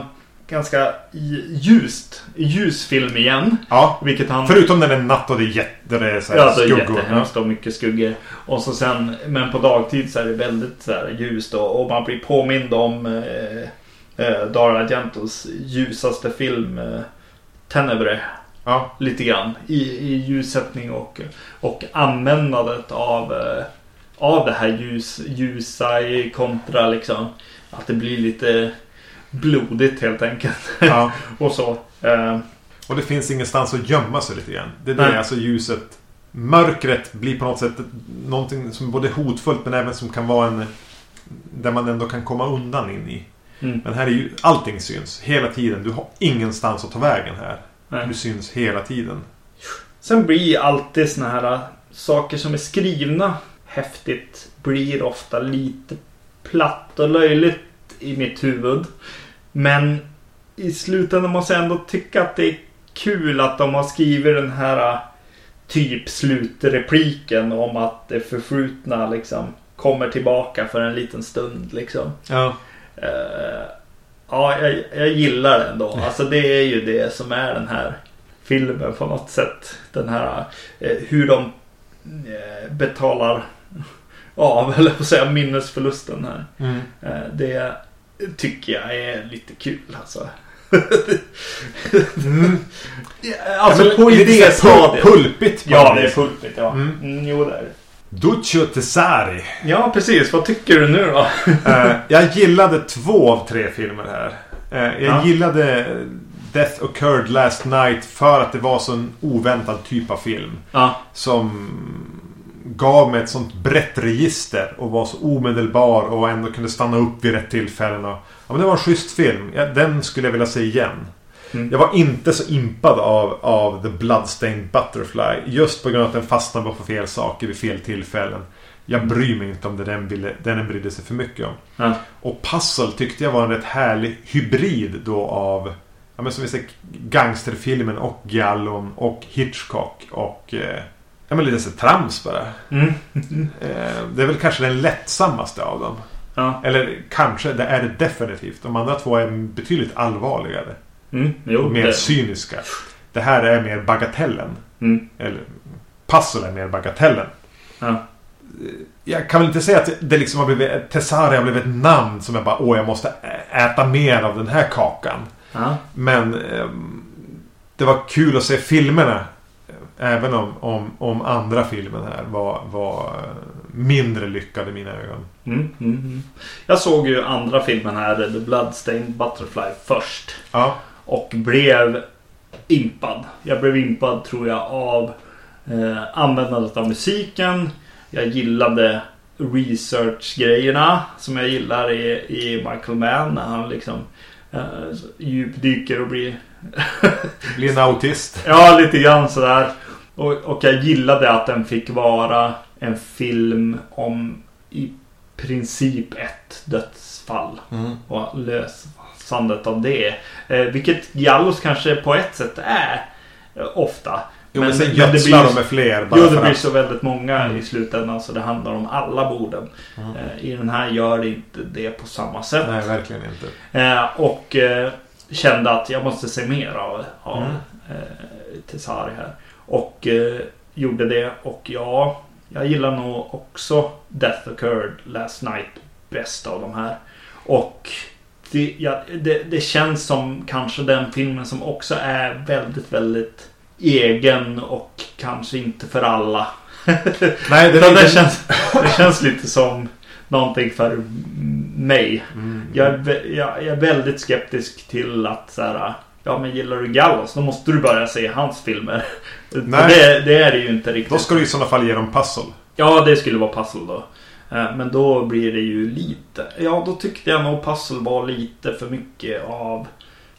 S3: ganska ljust. Ljus film igen.
S2: Ja.
S3: Vilket han...
S2: Förutom när det är natt och det är, jätte, det är så här
S3: Ja, det är
S2: skuggor.
S3: jättehemskt och mycket skuggor. Och så sen, men på dagtid så är det väldigt så här ljust och, och man blir påmind om eh, eh, Dario Argentos ljusaste film eh, Tenebre.
S2: Ja.
S3: Lite grann i, i ljussättning och, och användandet av, eh, av det här ljus, ljusa i kontra liksom att det blir lite blodigt helt enkelt.
S2: ja.
S3: och så. Eh,
S2: Och det finns ingenstans att gömma sig lite grann. Det är
S3: Nej.
S2: det, alltså ljuset. Mörkret blir på något sätt någonting som är både hotfullt men även som kan vara en... Där man ändå kan komma undan in i.
S3: mm,
S2: Men här är ju allting syns hela tiden. Du har ingenstans att ta vägen här.
S3: nej.
S2: Du syns hela tiden.
S3: Sen blir alltid såna här äh, saker som är skrivna häftigt blir ofta lite platt och löjligt i mitt huvud. Men i slutändan måste jag ändå tycka att det är kul att de har skrivit den här äh, typ slutrepliken om att det förflutna liksom kommer tillbaka för en liten stund liksom.
S2: Ja.
S3: Eh, ja, jag, jag gillar det ändå. Alltså det är ju det som är den här filmen på något sätt. Den här eh, hur de eh, betalar av, eller på säga minnesförlusten här.
S2: Mm.
S3: Det tycker jag är lite kul alltså.
S2: Mm.
S3: Alltså
S2: Ja,
S3: på idéstadiet.
S2: pul- Pulpigt.
S3: Ja, det är pulpigt ja.
S2: Mm.
S3: Mm, jo, det är det.
S2: Duccio Tesari.
S3: Ja, precis. Vad tycker du nu då?
S2: Eh, jag gillade två av tre filmer här. Eh, jag
S3: Ja.
S2: gillade Death Occurred Last Night för att det var så en oväntad typ av film.
S3: Ja,
S2: Som gav mig ett sånt brett register och var så omedelbar och ändå kunde stanna upp vid rätt tillfällen. Och, ja, men det var en schysst film. Ja, den skulle jag vilja se igen.
S3: Mm.
S2: Jag var inte så impad av, av The Bloodstained Butterfly. Just på grund av att den fastnade på fel saker vid fel tillfällen. Jag bryr mig inte om det den, ville, den den brydde sig för mycket om.
S3: ja.
S2: Och Puzzle tyckte jag var en rätt härlig hybrid då av Ja men som vi säger gangsterfilmen och Giallon och Hitchcock och eh, Ja men lite så trams bara.
S3: Mm.
S2: Eh, det är väl kanske den lättsammaste av dem.
S3: ja.
S2: Eller kanske, det är det definitivt. De andra två är betydligt allvarligare.
S3: Mm. Jo,
S2: Och mer
S3: det-
S2: cyniska. Det här är mer bagatellen.
S3: Mm.
S2: Eller Puzzle är mer bagatellen.
S3: Ja.
S2: Jag kan väl inte säga att det liksom har blivit... Tessari har blivit ett namn som jag bara åh jag måste äta mer av den här kakan.
S3: Ja.
S2: Men ehm, det var kul att se filmerna. Även om, om, om andra filmen här var, var mindre lyckad i mina ögon.
S3: Mm, mm, mm. Jag såg ju andra filmen här, The Bloodstained Butterfly, först.
S2: Ja.
S3: Och blev impad. Jag blev impad tror jag av eh, användandet av musiken. Jag gillade research-grejerna som jag gillar i, i Michael Mann när han liksom eh, djupdyker och blir...
S2: Blir en autist.
S3: ja, lite grann sådär. Och, och jag gillade att den fick vara en film om i princip ett dödsfall.
S2: Mm.
S3: Och lösandet av det. Eh, vilket Gallos kanske på ett sätt är. Eh, ofta.
S2: Jo, men,
S3: Men-
S2: sen gödslar
S3: blir-
S2: de med fler. Bara
S3: Jo, det blir
S2: att...
S3: så väldigt många
S2: Mm.
S3: i slutändan så det handlar om alla borden.
S2: Mm.
S3: Eh, I den här gör det inte det på samma sätt.
S2: Nej, verkligen inte.
S3: Eh, och eh, kände att jag måste se mer av, av
S2: Mm.
S3: eh, Tesari här. Och eh, gjorde det. Och ja, jag gillar nog också Death Occurred Last Night bäst av de här. Och det, ja, det, det känns som kanske den filmen som också är väldigt, väldigt egen och kanske inte för alla.
S2: Nej, det
S3: det, känns, det känns lite som någonting för mig.
S2: Mm.
S3: Jag är, jag, jag är väldigt skeptisk till att så här, Ja men gillar du Gallos då måste du börja se hans filmer.
S2: Nej.
S3: Det, det är det ju inte riktigt.
S2: Då ska du i sådana fall ge dem puzzle.
S3: Ja det skulle vara puzzle då. Eh, Men då blir det ju lite. Ja då tyckte jag nog puzzle var lite för mycket av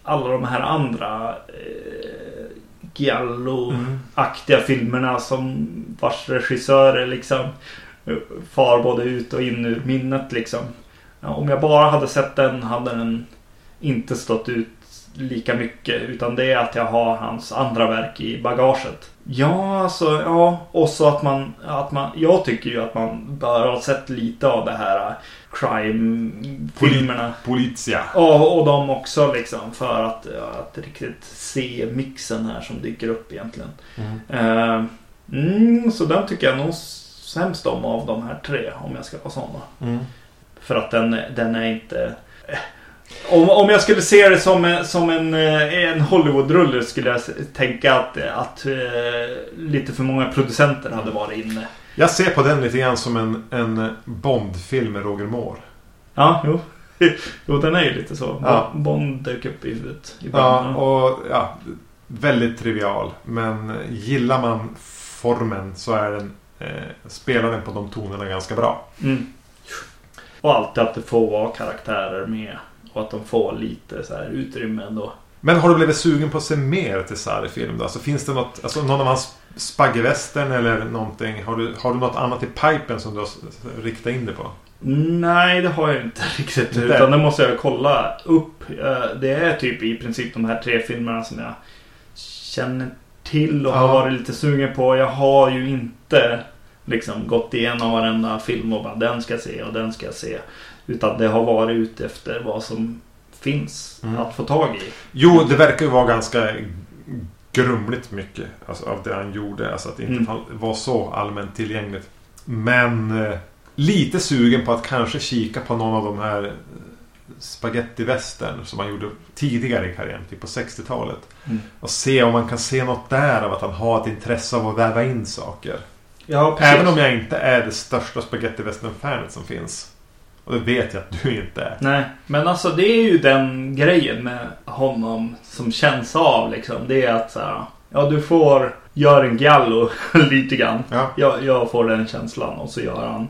S3: alla de här andra eh, Giallo-aktiga filmerna som vars regissörer liksom far både ut och in ur minnet liksom. Ja, om jag bara hade sett den hade den inte stått ut lika mycket. Utan det är att jag har hans andra verk i bagaget. Ja, alltså ja. Och så att man, att man... Jag tycker ju att man bör ha sett lite av det här äh, crime-filmerna.
S2: Politia.
S3: Ja, och de också liksom. För att, att riktigt se mixen här som dyker upp egentligen. Eh, mm, så den tycker jag nog sämst om av de här tre. Om jag ska vara sån då.
S2: Mm.
S3: För att den, den är inte... eh, Om, om jag skulle se det som, en- som en, eh, en Hollywood-rulle skulle jag tänka att, att eh, lite för många producenter hade varit inne.
S2: Jag ser på den lite grann som en, en Bond-film med Roger Moore.
S3: Ja, jo. Jo, den är ju lite så.
S2: Ja.
S3: Bond dök upp i huvudet.
S2: Ja, och ja, väldigt trivial. Men gillar man formen så är den, eh, spelar den på de tonerna ganska bra.
S3: Mm. Och alltid att det får vara karaktärer med. Och att de får lite så här utrymme ändå.
S2: Men har du blivit sugen på att se mer till Sarri-film då? Alltså, finns det något, alltså någon av hans spagevästern eller någonting? Har du, har du något annat i pipen som du har riktat in dig på?
S3: Nej, det har jag inte riktigt.
S2: Inte?
S3: Utan det måste jag kolla upp. Eh, Det är typ i princip de här tre filmerna som jag känner till och har
S2: Ja.
S3: varit lite sugen på. Jag har ju inte liksom gått igenom varenda film och bara den ska jag se och den ska jag se. Utan det har varit ute efter vad som finns
S2: Mm.
S3: att få tag i.
S2: Jo, det verkar ju vara ganska grumligt mycket alltså, av det han gjorde. Alltså att det inte
S3: Mm.
S2: var så allmänt tillgängligt. Men eh, lite sugen på att kanske kika på någon av de här eh, spagettivästern som han gjorde tidigare i karriären, typ på 60-talet.
S3: Mm.
S2: Och se om man kan se något där av att han har ett intresse av att väva in saker.
S3: Ja,
S2: Även om jag inte är det största spagettivästern-fanet som finns. Och det vet jag att du inte är.
S3: Nej, men alltså det är ju den grejen med honom som känns av liksom. Det är att så här, ja du får göra en gallo lite grann.
S2: Ja.
S3: Jag, jag får den känslan och så gör han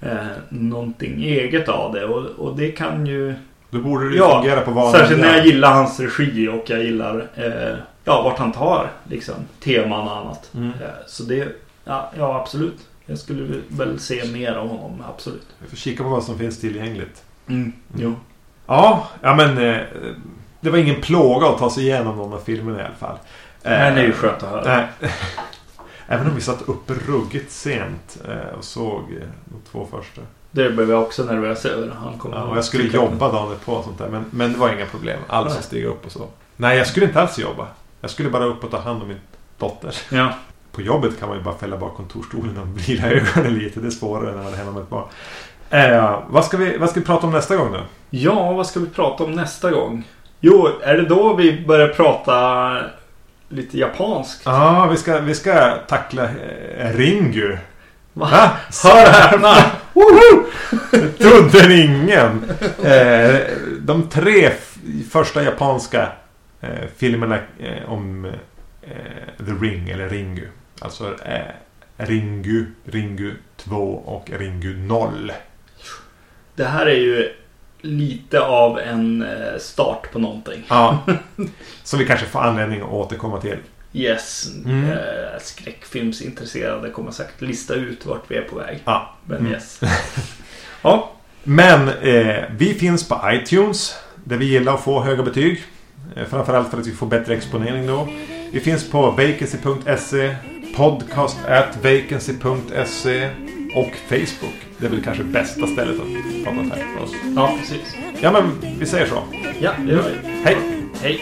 S3: eh, någonting eget av det. Och, och det kan ju...
S2: Då borde det ju
S3: Ja,
S2: fungera på vad
S3: Särskilt när jag gillar hans regi och jag gillar eh, ja, vart han tar liksom, teman och annat.
S2: Mm.
S3: Eh, så det, ja, ja absolut. Jag skulle väl se mer av honom, absolut.
S2: Vi får kika på vad som finns tillgängligt.
S3: Mm. Jo.
S2: Ja, ja men eh, det var ingen plåga att ta sig igenom någon av filmerna i alla fall.
S3: Men det är ju skönt att höra.
S2: Även om vi satt uppe ruggigt sent eh, och såg eh, de två första.
S3: Det blev jag också nervös över. Han kommer
S2: Ja, och jag skulle jobba dagen på och sånt där. Men, men det var inga problem alls att stiga upp och så. Nej, jag skulle inte alls jobba. Jag skulle bara upp och ta hand om min dotter.
S3: Ja.
S2: På jobbet kan man ju bara fälla bak kontorsstolen och vila ögonen lite. Det är svårare när man är hemma med ett barn. Eh, vad, ska vi, vad ska vi prata om nästa gång då?
S3: ja, vad ska vi prata om nästa gång? Jo, är det då vi börjar prata lite japanskt?
S2: Ja, vi ska, vi ska tackla eh, Ringu.
S3: Va?
S2: Va? Hör! Woho! Det trodde ingen. Eh, de tre första japanska eh, filmerna eh, om eh, The Ring, eller Ringu. Alltså eh, Ringu, Ringu 2 och Ringu 0.
S3: Det här är ju lite av en eh, start på någonting.
S2: Ja. Som vi kanske får anledning att återkomma till.
S3: Yes.
S2: Mm.
S3: Eh, skräckfilmsintresserade kommer säkert lista ut vart vi är på väg.
S2: Ja.
S3: Men
S2: Mm.
S3: yes. ja,
S2: Men eh, vi finns på iTunes. Där vi gillar att få höga betyg. Eh, framförallt för att vi får bättre exponering då. Vi finns på vacancy.se. Podcast at vacancy.se. Och Facebook. Det är väl kanske bästa stället att prata här för oss.
S3: ja precis.
S2: Ja men vi säger så.
S3: Ja, det gör vi.
S2: Hej!
S3: Hej.